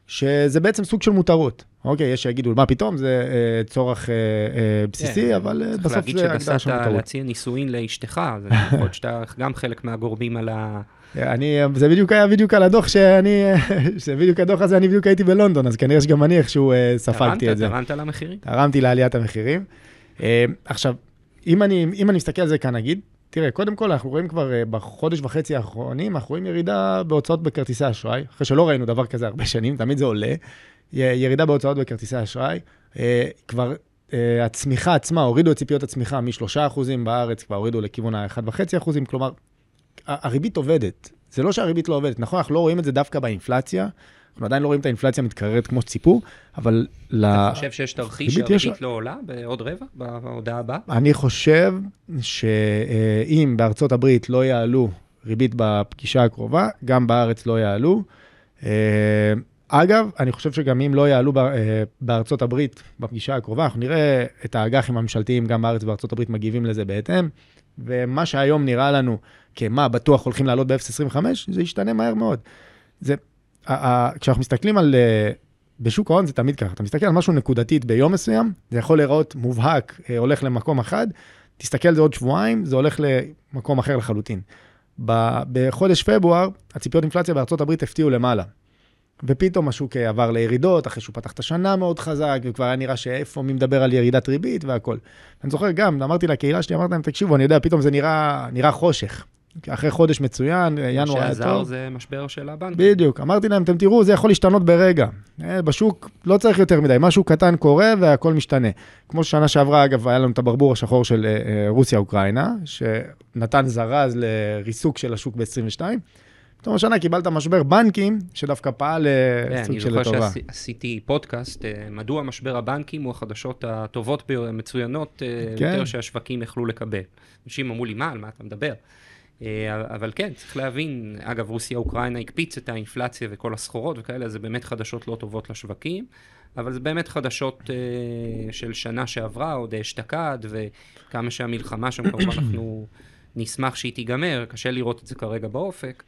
שזה בעצם סוג של מותרות. אוקיי, יש שיגידו, מה פתאום, זה אה, צורך אה, אה, בסיסי, yeah, אבל אה, בסוף זה הגדרה של מותרות. צריך להגיד שנסעת להציע נישואין לאשתך, זה יכול להיות שאתה גם חלק מהגורמים על ה... אני, זה בדיוק היה בדיוק על הדוח שאני, זה בדיוק הדוח הזה, אני בדיוק הייתי בלונדון, אז כנראה שגם אני איכשהו אה, ספגתי את זה. תרמת למחירים? תרמתי לעליית המחירים. אה, עכשיו, אם אני, אם אני מסתכל על זה כאן, נגיד, תראה, קודם כל, אנחנו רואים כבר אה, בחודש וחצי האחרונים, אנחנו רואים ירידה בהוצאות בכרטיסי אשראי, אחרי שלא ראינו דבר כזה הרבה שנים, תמיד זה עולה. ירידה בהוצאות בכרטיסי אשראי. אה, כבר אה, הצמיחה עצמה, הורידו את ציפיות הצמיחה מ-3% בארץ, כבר הורידו לכיוון ה-1.5%, כלומר, הריבית עובדת. זה לא שהריבית לא עובדת, נכון, אנחנו לא רואים את זה דווקא באינפלציה, אנחנו עדיין לא רואים את האינפלציה מתקררת כמו שציפו, אבל... אתה חושב שיש תרחיש שהריבית יש... לא עולה בעוד רבע, בהודעה הבאה? אני חושב שאם בארצות הברית לא יעלו ריבית בפגישה הקרובה, גם בארץ לא יעלו. אגב, אני חושב שגם אם לא יעלו אה, בארצות הברית בפגישה הקרובה, אנחנו נראה את האג"חים הממשלתיים גם בארץ ובארצות הברית מגיבים לזה בהתאם, ומה שהיום נראה לנו כמה בטוח הולכים לעלות ב-0.25, זה ישתנה מהר מאוד. זה, כשאנחנו מסתכלים על, אה, בשוק ההון זה תמיד ככה, אתה מסתכל על משהו נקודתית ביום מסוים, זה יכול להיראות מובהק, אה, הולך למקום אחד, תסתכל על זה עוד שבועיים, זה הולך למקום אחר לחלוטין. בחודש פברואר, הציפיות אינפלציה בארצות הברית הפתיעו למעלה. ופתאום השוק עבר לירידות, אחרי שהוא פתח את השנה מאוד חזק, וכבר היה נראה שאיפה, מי מדבר על ירידת ריבית והכל. אני זוכר גם, אמרתי לקהילה שלי, אמרתי להם, תקשיבו, אני יודע, פתאום זה נראה, נראה חושך. אחרי חודש מצוין, ינואר היה טוב. מה שעזר זה משבר של הבנק. בדיוק, אמרתי להם, אתם תראו, זה יכול להשתנות ברגע. אה, בשוק לא צריך יותר מדי, משהו קטן קורה והכל משתנה. כמו ששנה שעברה, אגב, היה לנו את הברבור השחור של אה, אה, רוסיה-אוקראינה, שנתן זרז לריסוק של השוק ב-22. פתאום השנה קיבלת משבר בנקים, שדווקא פעל כן, סוג של לטובה. אני זוכר שעשיתי פודקאסט, מדוע משבר הבנקים הוא החדשות הטובות, המצוינות, כן. יותר שהשווקים יכלו לקבל. אנשים אמרו לי, מה, על מה אתה מדבר? אה, אבל כן, צריך להבין, אגב, רוסיה-אוקראינה הקפיץ את האינפלציה וכל הסחורות וכאלה, זה באמת חדשות לא טובות לשווקים, אבל זה באמת חדשות uh, של שנה שעברה, עוד אשתקד, וכמה שהמלחמה שם, כמובן אנחנו נשמח שהיא תיגמר, קשה לראות את זה כרגע באופק.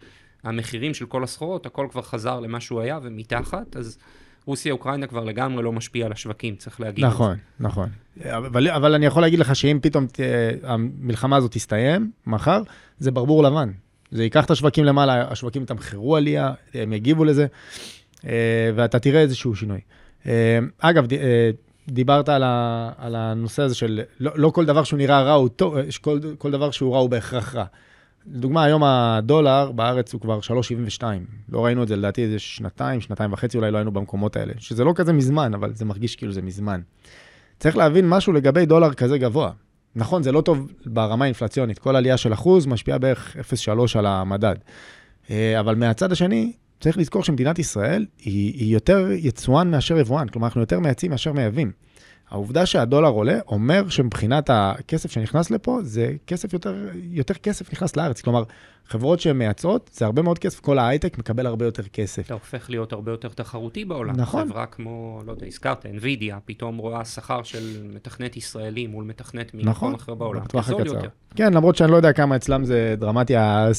המחירים של כל הסחורות, הכל כבר חזר למה שהוא היה ומתחת, אז רוסיה-אוקראינה כבר לגמרי לא משפיע על השווקים, צריך להגיד נכון. נכון, נכון. אבל, אבל אני יכול להגיד לך שאם פתאום ת, המלחמה הזאת תסתיים, מחר, זה ברבור לבן. זה ייקח את השווקים למעלה, השווקים יתמחרו עלייה, הם יגיבו לזה, אה, ואתה תראה איזשהו שינוי. אה, אגב, אה, דיברת על, ה, על הנושא הזה של לא, לא כל דבר שהוא נראה רע הוא טוב, כל, כל דבר שהוא רע הוא בהכרח רע. לדוגמה, היום הדולר בארץ הוא כבר 3.72. לא ראינו את זה, לדעתי, איזה שנתיים, שנתיים וחצי, אולי לא היינו במקומות האלה. שזה לא כזה מזמן, אבל זה מרגיש כאילו זה מזמן. צריך להבין משהו לגבי דולר כזה גבוה. נכון, זה לא טוב ברמה האינפלציונית. כל עלייה של אחוז משפיעה בערך 0.3 על המדד. אה, אבל מהצד השני, צריך לזכור שמדינת ישראל היא, היא יותר יצואן מאשר יבואן. כלומר, אנחנו יותר מייצאים מאשר מייבאים. העובדה שהדולר עולה, אומר שמבחינת הכסף שנכנס לפה, זה כסף יותר, יותר כסף נכנס לארץ. כלומר, חברות שהן מייצאות, זה הרבה מאוד כסף, כל ההייטק מקבל הרבה יותר כסף. אתה הופך להיות הרבה יותר תחרותי בעולם. נכון. חברה כמו, לא יודע, הזכרת, NVIDIA, פתאום רואה שכר של מתכנת ישראלי מול מתכנת ממקום נכון, אחר בעולם. בטווח הקצר. כן, למרות שאני לא יודע כמה אצלם זה דרמטי,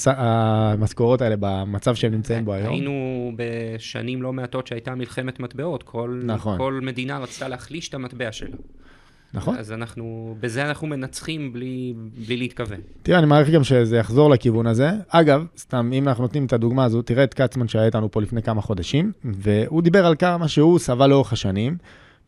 המשכורות האלה במצב שהם נמצאים בו היום. היינו בשנים לא מעטות שהייתה מלחמת מטבעות, כל, נכון. כל מדינה רצתה להחליש את המטבע שלה. נכון. אז אנחנו, בזה אנחנו מנצחים בלי, בלי להתכוון. תראה, אני מעריך גם שזה יחזור לכיוון הזה. אגב, סתם, אם אנחנו נותנים את הדוגמה הזו, תראה את כצמן שהיה איתנו פה לפני כמה חודשים, והוא דיבר על כמה שהוא סבל לאורך השנים,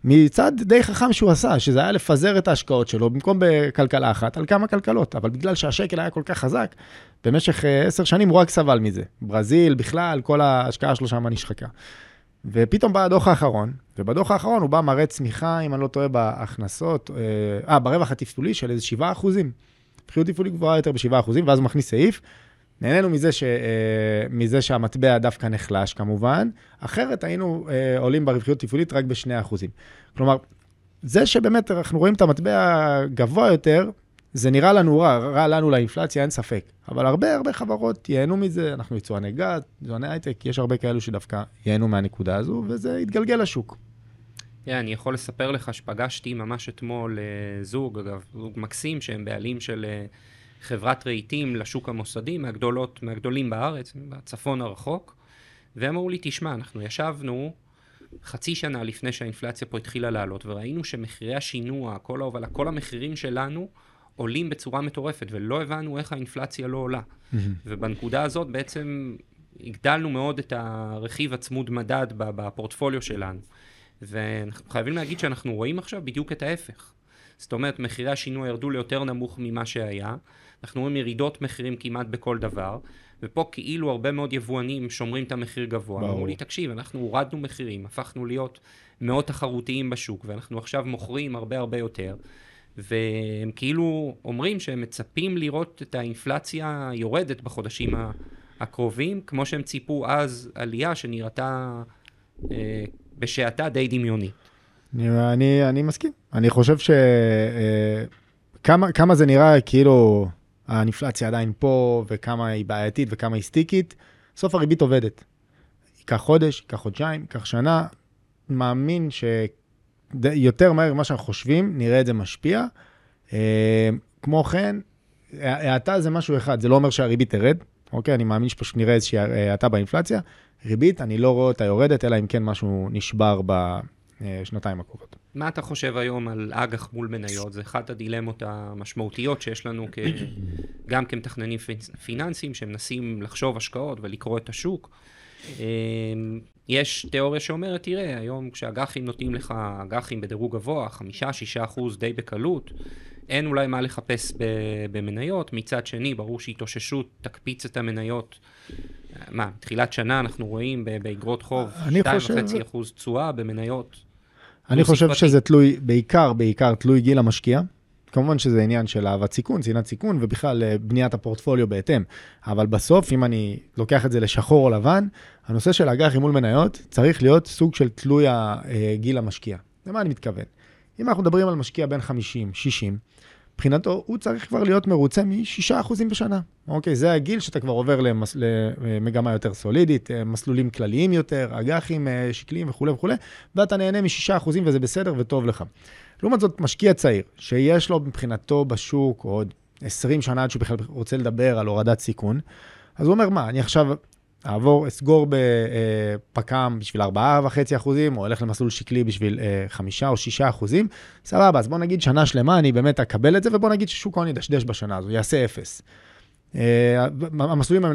מצד די חכם שהוא עשה, שזה היה לפזר את ההשקעות שלו, במקום בכלכלה אחת, על כמה כלכלות. אבל בגלל שהשקל היה כל כך חזק, במשך אה, עשר שנים הוא רק סבל מזה. ברזיל, בכלל, כל ההשקעה שלו שם נשחקה. ופתאום בא הדוח האחרון, ובדוח האחרון הוא בא מראה צמיחה, אם אני לא טועה, בהכנסות, אה, אה ברווח התפעולי של איזה 7 אחוזים. רווחיות תפעולית גבוהה יותר ב-7 אחוזים, ואז הוא מכניס סעיף. נהנינו מזה, ש, אה, מזה שהמטבע דווקא נחלש כמובן, אחרת היינו אה, עולים ברווחיות תפעולית רק ב-2 אחוזים. כלומר, זה שבאמת אנחנו רואים את המטבע גבוה יותר, זה נראה לנו רע, רע לנו לאינפלציה, אין ספק. אבל הרבה הרבה חברות ייהנו מזה, אנחנו יצואני גז, יצואני הייטק, יש הרבה כאלו שדווקא ייהנו מהנקודה הזו, וזה יתגלגל לשוק. Yeah, אני יכול לספר לך שפגשתי ממש אתמול uh, זוג, אגב, זוג מקסים, שהם בעלים של uh, חברת רהיטים לשוק המוסדי, מהגדולות, מהגדולים בארץ, בצפון הרחוק, והם אמרו לי, תשמע, אנחנו ישבנו חצי שנה לפני שהאינפלציה פה התחילה לעלות, וראינו שמחירי השינוע, כל ההובלה, כל המחירים שלנו, עולים בצורה מטורפת, ולא הבנו איך האינפלציה לא עולה. ובנקודה הזאת בעצם הגדלנו מאוד את הרכיב הצמוד מדד בפורטפוליו שלנו. ואנחנו חייבים להגיד שאנחנו רואים עכשיו בדיוק את ההפך. זאת אומרת, מחירי השינוי ירדו ליותר נמוך ממה שהיה, אנחנו רואים ירידות מחירים כמעט בכל דבר, ופה כאילו הרבה מאוד יבואנים שומרים את המחיר גבוה. אמרו לי, תקשיב, אנחנו הורדנו מחירים, הפכנו להיות מאוד תחרותיים בשוק, ואנחנו עכשיו מוכרים הרבה הרבה יותר. והם כאילו אומרים שהם מצפים לראות את האינפלציה יורדת בחודשים הקרובים, כמו שהם ציפו אז עלייה שנראתה אה, בשעתה די דמיונית. אני, אני, אני מסכים. אני חושב ש... אה, כמה, כמה זה נראה כאילו האינפלציה עדיין פה, וכמה היא בעייתית וכמה היא סטיקית, בסוף הריבית עובדת. ייקח חודש, ייקח חודשיים, ייקח שנה. מאמין שיותר מהר ממה שאנחנו חושבים, נראה את זה משפיע. אה, כמו כן, האטה זה משהו אחד, זה לא אומר שהריבית תרד, אוקיי? אני מאמין שפשוט נראה איזושהי האטה באינפלציה. ריבית, אני לא רואה אותה יורדת, אלא אם כן משהו נשבר בשנתיים הקרובות. מה אתה חושב היום על אג"ח מול מניות? זה אחת הדילמות המשמעותיות שיש לנו כ... גם כמתכננים פיננסיים שמנסים לחשוב השקעות ולקרוא את השוק. אמ, יש תיאוריה שאומרת, תראה, היום כשאג"חים נותנים לך אג"חים בדירוג גבוה, חמישה, שישה אחוז די בקלות, אין אולי מה לחפש במניות. מצד שני, ברור שהתאוששות תקפיץ את המניות. מה, תחילת שנה אנחנו רואים באגרות חוב 2.5 אחוז תשואה במניות. אני חושב שזה תלוי, בעיקר, בעיקר תלוי גיל המשקיע. כמובן שזה עניין של אהבת סיכון, צנעת סיכון, ובכלל אה, בניית הפורטפוליו בהתאם. אבל בסוף, אם אני לוקח את זה לשחור או לבן, הנושא של אג"ח מול מניות צריך להיות סוג של תלוי גיל המשקיע. למה אני מתכוון? אם אנחנו מדברים על משקיע בין 50, 60, מבחינתו הוא צריך כבר להיות מרוצה מ-6% בשנה. אוקיי, זה הגיל שאתה כבר עובר למס... למגמה יותר סולידית, אה, מסלולים כלליים יותר, אג"חים אה, שקליים וכולי וכולי, ואתה נהנה מ-6% וזה בסדר וטוב לך. לעומת זאת, משקיע צעיר, שיש לו מבחינתו בשוק עוד 20 שנה עד שהוא בכלל רוצה לדבר על הורדת סיכון, אז הוא אומר, מה, אני עכשיו אעבור, אסגור בפק"ם בשביל 4.5 אחוזים, או אלך למסלול שקלי בשביל 5 או 6 אחוזים, סבבה, אז בוא נגיד שנה שלמה אני באמת אקבל את זה, ובוא נגיד ששוק ההון ידשדש בשנה הזו, יעשה 0. אה, המסלולים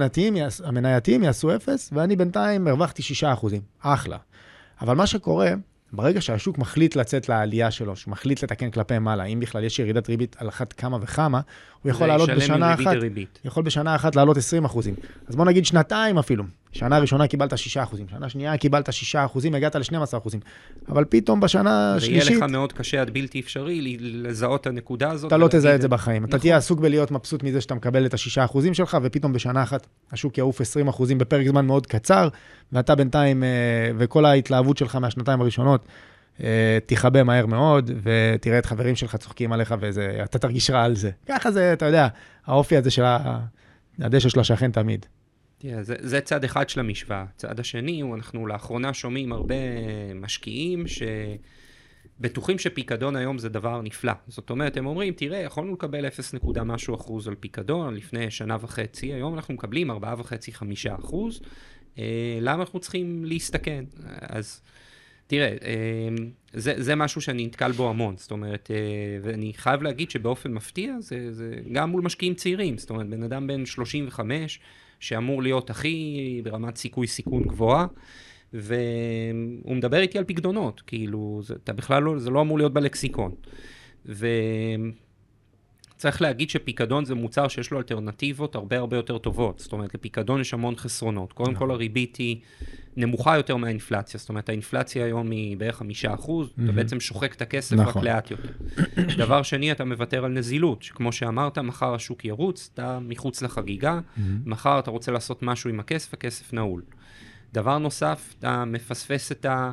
המנייתיים יעשו 0, ואני בינתיים הרווחתי 6 אחוזים, אחלה. אבל מה שקורה, ברגע שהשוק מחליט לצאת לעלייה שלו, שהוא מחליט לתקן כלפי מעלה, אם בכלל יש ירידת ריבית על אחת כמה וכמה, הוא יכול לעלות בשנה אחת, ריבית. יכול בשנה אחת לעלות 20 אחוזים. אז בוא נגיד שנתיים אפילו. שנה ראשונה קיבלת 6 אחוזים, שנה שנייה קיבלת 6 אחוזים, הגעת ל-12 אחוזים. אבל פתאום בשנה השלישית... יהיה לך מאוד קשה עד בלתי אפשרי לזהות את הנקודה הזאת. אתה לא תזהה את זה בחיים. נכון. אתה תהיה עסוק בלהיות מבסוט מזה שאתה מקבל את ה-6 אחוזים שלך, ופתאום בשנה אחת השוק יעוף 20 אחוזים בפרק זמן מאוד קצר, ואתה בינתיים, אה, וכל ההתלהבות שלך מהשנתיים הראשונות, אה, תכבה מהר מאוד, ותראה את חברים שלך צוחקים עליך, ואתה תרגיש רע על זה. ככה זה, אתה יודע, האופי הזה של הדשא של השכן תמיד. תראה, זה, זה צד אחד של המשוואה. צד השני הוא, אנחנו לאחרונה שומעים הרבה משקיעים שבטוחים שפיקדון היום זה דבר נפלא. זאת אומרת, הם אומרים, תראה, יכולנו לקבל 0 נקודה משהו אחוז על פיקדון לפני שנה וחצי, היום אנחנו מקבלים 4.5-5 אחוז. אה, למה אנחנו צריכים להסתכן? אז... תראה, אמ, זה, זה משהו שאני נתקל בו המון, זאת אומרת, אה, ואני חייב להגיד שבאופן מפתיע, זה, זה גם מול משקיעים צעירים, זאת אומרת, בן אדם בן 35, שאמור להיות הכי ברמת סיכוי סיכון גבוהה, והוא מדבר איתי על פקדונות, כאילו, זה, אתה בכלל לא, זה לא אמור להיות בלקסיקון. וצריך להגיד שפיקדון זה מוצר שיש לו אלטרנטיבות הרבה הרבה יותר טובות. זאת אומרת, לפיקדון יש המון חסרונות. קודם כל הריבית היא נמוכה יותר מהאינפלציה. זאת אומרת, האינפלציה היום היא בערך חמישה אחוז, אתה בעצם שוחק את הכסף רק נכון. לאט יותר. דבר שני, אתה מוותר על נזילות, שכמו שאמרת, מחר השוק ירוץ, אתה מחוץ לחגיגה, מחר אתה רוצה לעשות משהו עם הכסף, הכסף נעול. דבר נוסף, אתה מפספס את ה...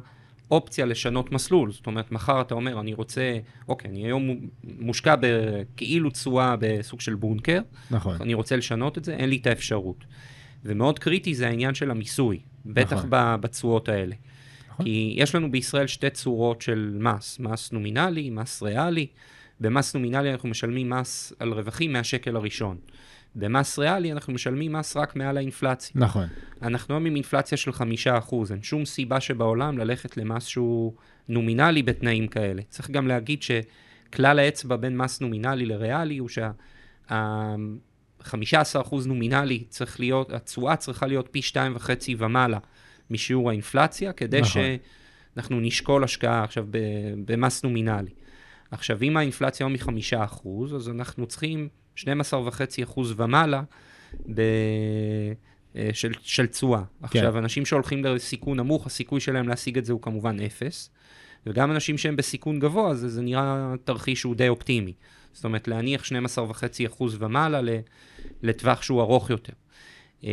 אופציה לשנות מסלול. זאת אומרת, מחר אתה אומר, אני רוצה, אוקיי, אני היום מושקע בכאילו תשואה בסוג של בונקר, נכון. אני רוצה לשנות את זה, אין לי את האפשרות. ומאוד קריטי זה העניין של המיסוי, בטח נכון. בתשואות האלה. נכון. כי יש לנו בישראל שתי צורות של מס, מס נומינלי, מס ריאלי. במס נומינלי אנחנו משלמים מס על רווחים מהשקל הראשון. במס ריאלי אנחנו משלמים מס רק מעל האינפלציה. נכון. אנחנו היום עם אינפלציה של חמישה אחוז, אין שום סיבה שבעולם ללכת למס שהוא נומינלי בתנאים כאלה. צריך גם להגיד שכלל האצבע בין מס נומינלי לריאלי הוא שה-15% אחוז נומינלי צריך להיות, התשואה צריכה להיות פי שתיים וחצי ומעלה משיעור האינפלציה, כדי נכון. שאנחנו נשקול השקעה עכשיו במס נומינלי. עכשיו, אם האינפלציה היום היא חמישה אחוז, אז אנחנו צריכים 12.5% ומעלה ב... אה, של תשואה. כן. עכשיו, אנשים שהולכים לסיכון נמוך, הסיכוי שלהם להשיג את זה הוא כמובן אפס, וגם אנשים שהם בסיכון גבוה, זה, זה נראה תרחיש שהוא די אופטימי. זאת אומרת, להניח 12.5% ומעלה לטווח שהוא ארוך יותר. אמ,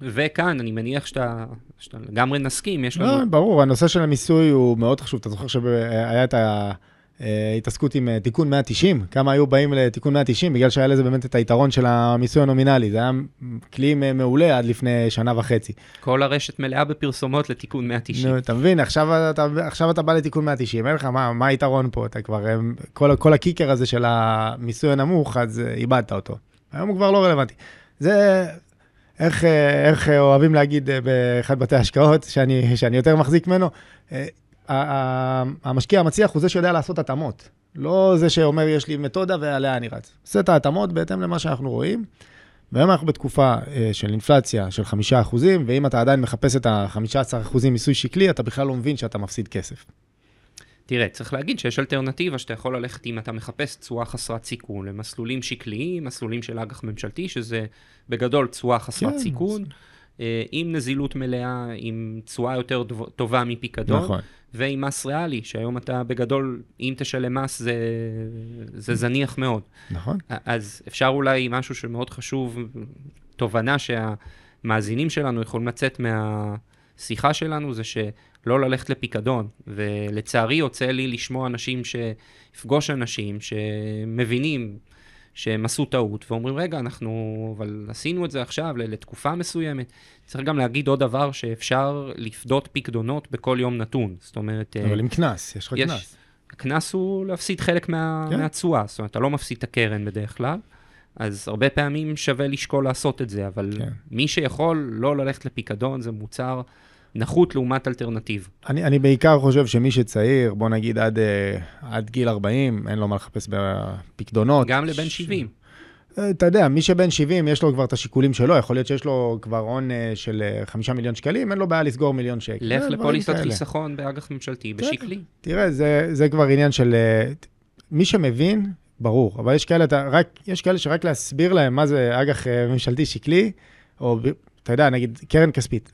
וכאן, אני מניח שאתה, שאתה לגמרי נסכים, יש לנו... לא, ברור, הנושא של המיסוי הוא מאוד חשוב. אתה זוכר שהיה את ה... אה, התעסקות עם אה, תיקון 190, כמה היו באים לתיקון 190, בגלל שהיה לזה באמת את היתרון של המיסוי הנומינלי, זה היה כלי מעולה עד לפני שנה וחצי. כל הרשת מלאה בפרסומות לתיקון 190. נו, אתה מבין, עכשיו אתה, עכשיו אתה בא לתיקון 190, אין לך, מה, מה היתרון פה? אתה כבר, כל, כל הקיקר הזה של המיסוי הנמוך, אז איבדת אותו. היום הוא כבר לא רלוונטי. זה, איך, איך אוהבים להגיד באחד בתי ההשקעות, שאני, שאני יותר מחזיק ממנו, המשקיע המצליח הוא זה שיודע לעשות התאמות. לא זה שאומר, יש לי מתודה ועליה אני רץ. עושה את ההתאמות בהתאם למה שאנחנו רואים. והיום אנחנו בתקופה אה, של אינפלציה של חמישה אחוזים, ואם אתה עדיין מחפש את ה-15 אחוזים מיסוי שקלי, אתה בכלל לא מבין שאתה מפסיד כסף. תראה, צריך להגיד שיש אלטרנטיבה שאתה יכול ללכת אם אתה מחפש תשואה חסרת סיכון למסלולים שקליים, מסלולים של אג"ח ממשלתי, שזה בגדול תשואה חסרת כן. סיכון. אה, עם נזילות מלאה, עם תשואה יותר טובה מפיקדון, נכון. ועם מס ריאלי, שהיום אתה בגדול, אם תשלם מס זה, זה זניח מאוד. נכון. אז אפשר אולי משהו שמאוד חשוב, תובנה שהמאזינים שלנו יכולים לצאת מהשיחה שלנו, זה שלא ללכת לפיקדון. ולצערי יוצא לי לשמוע אנשים, לפגוש אנשים שמבינים שהם עשו טעות, ואומרים, רגע, אנחנו, אבל עשינו את זה עכשיו לתקופה מסוימת. צריך גם להגיד עוד דבר, שאפשר לפדות פקדונות בכל יום נתון. זאת אומרת... אבל עם קנס, יש לך קנס. הקנס הוא להפסיד חלק מה, כן. מהתשואה, זאת אומרת, אתה לא מפסיד את הקרן בדרך כלל, אז הרבה פעמים שווה לשקול לעשות את זה, אבל כן. מי שיכול לא ללכת לפיקדון, זה מוצר נחות לעומת אלטרנטיב. אני, אני בעיקר חושב שמי שצעיר, בוא נגיד עד, אה, עד גיל 40, אין לו מה לחפש בפקדונות. גם לבן 70. אה, אתה יודע, מי שבן 70, יש לו כבר את השיקולים שלו, יכול להיות שיש לו כבר הון אה, של 5 מיליון שקלים, אין לו בעיה לסגור מיליון שקל. לך לפוליסת חיסכון באג"ח ממשלתי, בשקלי. תראה, זה, זה כבר עניין של... מי שמבין, ברור, אבל יש כאלה, אתה, רק, יש כאלה שרק להסביר להם מה זה אג"ח ממשלתי שקלי, או אתה יודע, נגיד קרן כספית.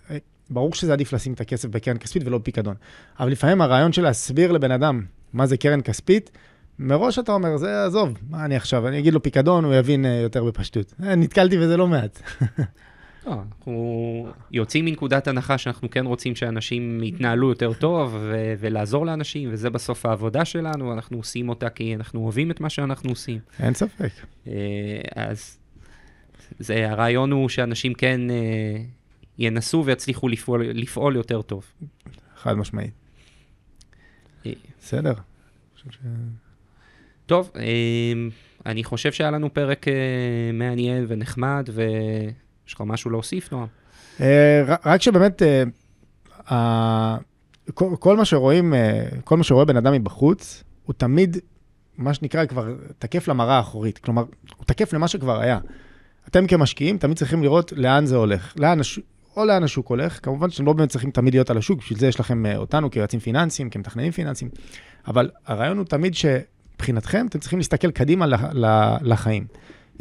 ברור שזה עדיף לשים את הכסף בקרן כספית ולא פיקדון. אבל לפעמים הרעיון של להסביר לבן אדם מה זה קרן כספית, מראש אתה אומר, זה עזוב, מה אני עכשיו, אני אגיד לו פיקדון, הוא יבין uh, יותר בפשטות. Uh, נתקלתי בזה לא מעט. לא, אנחנו יוצאים מנקודת הנחה שאנחנו כן רוצים שאנשים יתנהלו יותר טוב ו- ולעזור לאנשים, וזה בסוף העבודה שלנו, אנחנו עושים אותה כי אנחנו אוהבים את מה שאנחנו עושים. אין ספק. Uh, אז זה, הרעיון הוא שאנשים כן ינסו ויצליחו לפעול, לפעול יותר טוב. חד משמעית. אה. בסדר. טוב, אה, אני חושב שהיה לנו פרק אה, מעניין ונחמד, ויש לך משהו להוסיף, נועם? רק שבאמת, כל מה שרואים, כל מה שרואה בן אדם מבחוץ, הוא תמיד, מה שנקרא, כבר תקף למראה האחורית. כלומר, הוא תקף למה שכבר היה. אתם כמשקיעים תמיד צריכים לראות לאן זה הולך. לאן, או לאן השוק הולך. כמובן שאתם לא באמת צריכים תמיד להיות על השוק, בשביל זה יש לכם אה, אותנו כיועצים פיננסיים, כמתכננים פיננסיים, אבל הרעיון הוא תמיד שמבחינתכם אתם צריכים להסתכל קדימה לחיים.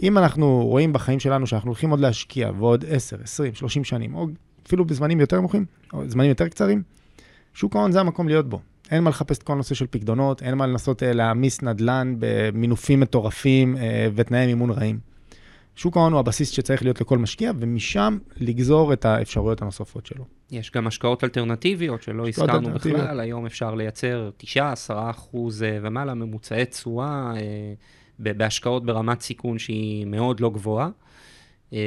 אם אנחנו רואים בחיים שלנו שאנחנו הולכים עוד להשקיע ועוד 10, 20, 30 שנים, או אפילו בזמנים יותר נמוכים, או זמנים יותר קצרים, שוק ההון זה המקום להיות בו. אין מה לחפש את כל הנושא של פקדונות, אין מה לנסות אה, להעמיס נדל"ן במינופים מטורפים אה, ותנאי מימון רעים. שוק ההון הוא הבסיס שצריך להיות לכל משקיע, ומשם לגזור את האפשרויות הנוספות שלו. יש גם השקעות אלטרנטיביות שלא הזכרנו בכלל, היום אפשר לייצר 9-10 אחוז אה, ומעלה ממוצעי תשואה אה, בהשקעות ברמת סיכון שהיא מאוד לא גבוהה. אה,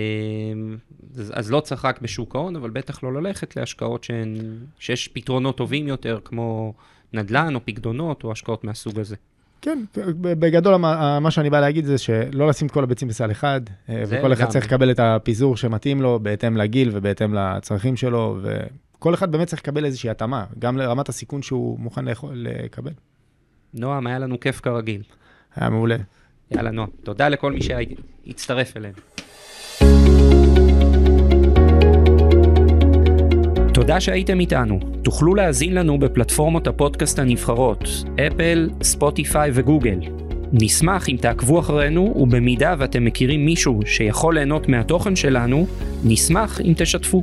אז לא צריך רק בשוק ההון, אבל בטח לא ללכת להשקעות שהן, שיש פתרונות טובים יותר, כמו נדל"ן או פקדונות או השקעות מהסוג הזה. כן, בגדול מה שאני בא להגיד זה שלא לשים את כל הביצים בסל אחד, אה, וכל אחד צריך לקבל את הפיזור שמתאים לו בהתאם לגיל ובהתאם לצרכים שלו, וכל אחד באמת צריך לקבל איזושהי התאמה, גם לרמת הסיכון שהוא מוכן לקבל. נועם, היה לנו כיף כרגיל. היה מעולה. יאללה, נועם. תודה לכל מי שהצטרף אלינו. תודה שהייתם איתנו. תוכלו להאזין לנו בפלטפורמות הפודקאסט הנבחרות, אפל, ספוטיפיי וגוגל. נשמח אם תעקבו אחרינו, ובמידה ואתם מכירים מישהו שיכול ליהנות מהתוכן שלנו, נשמח אם תשתפו.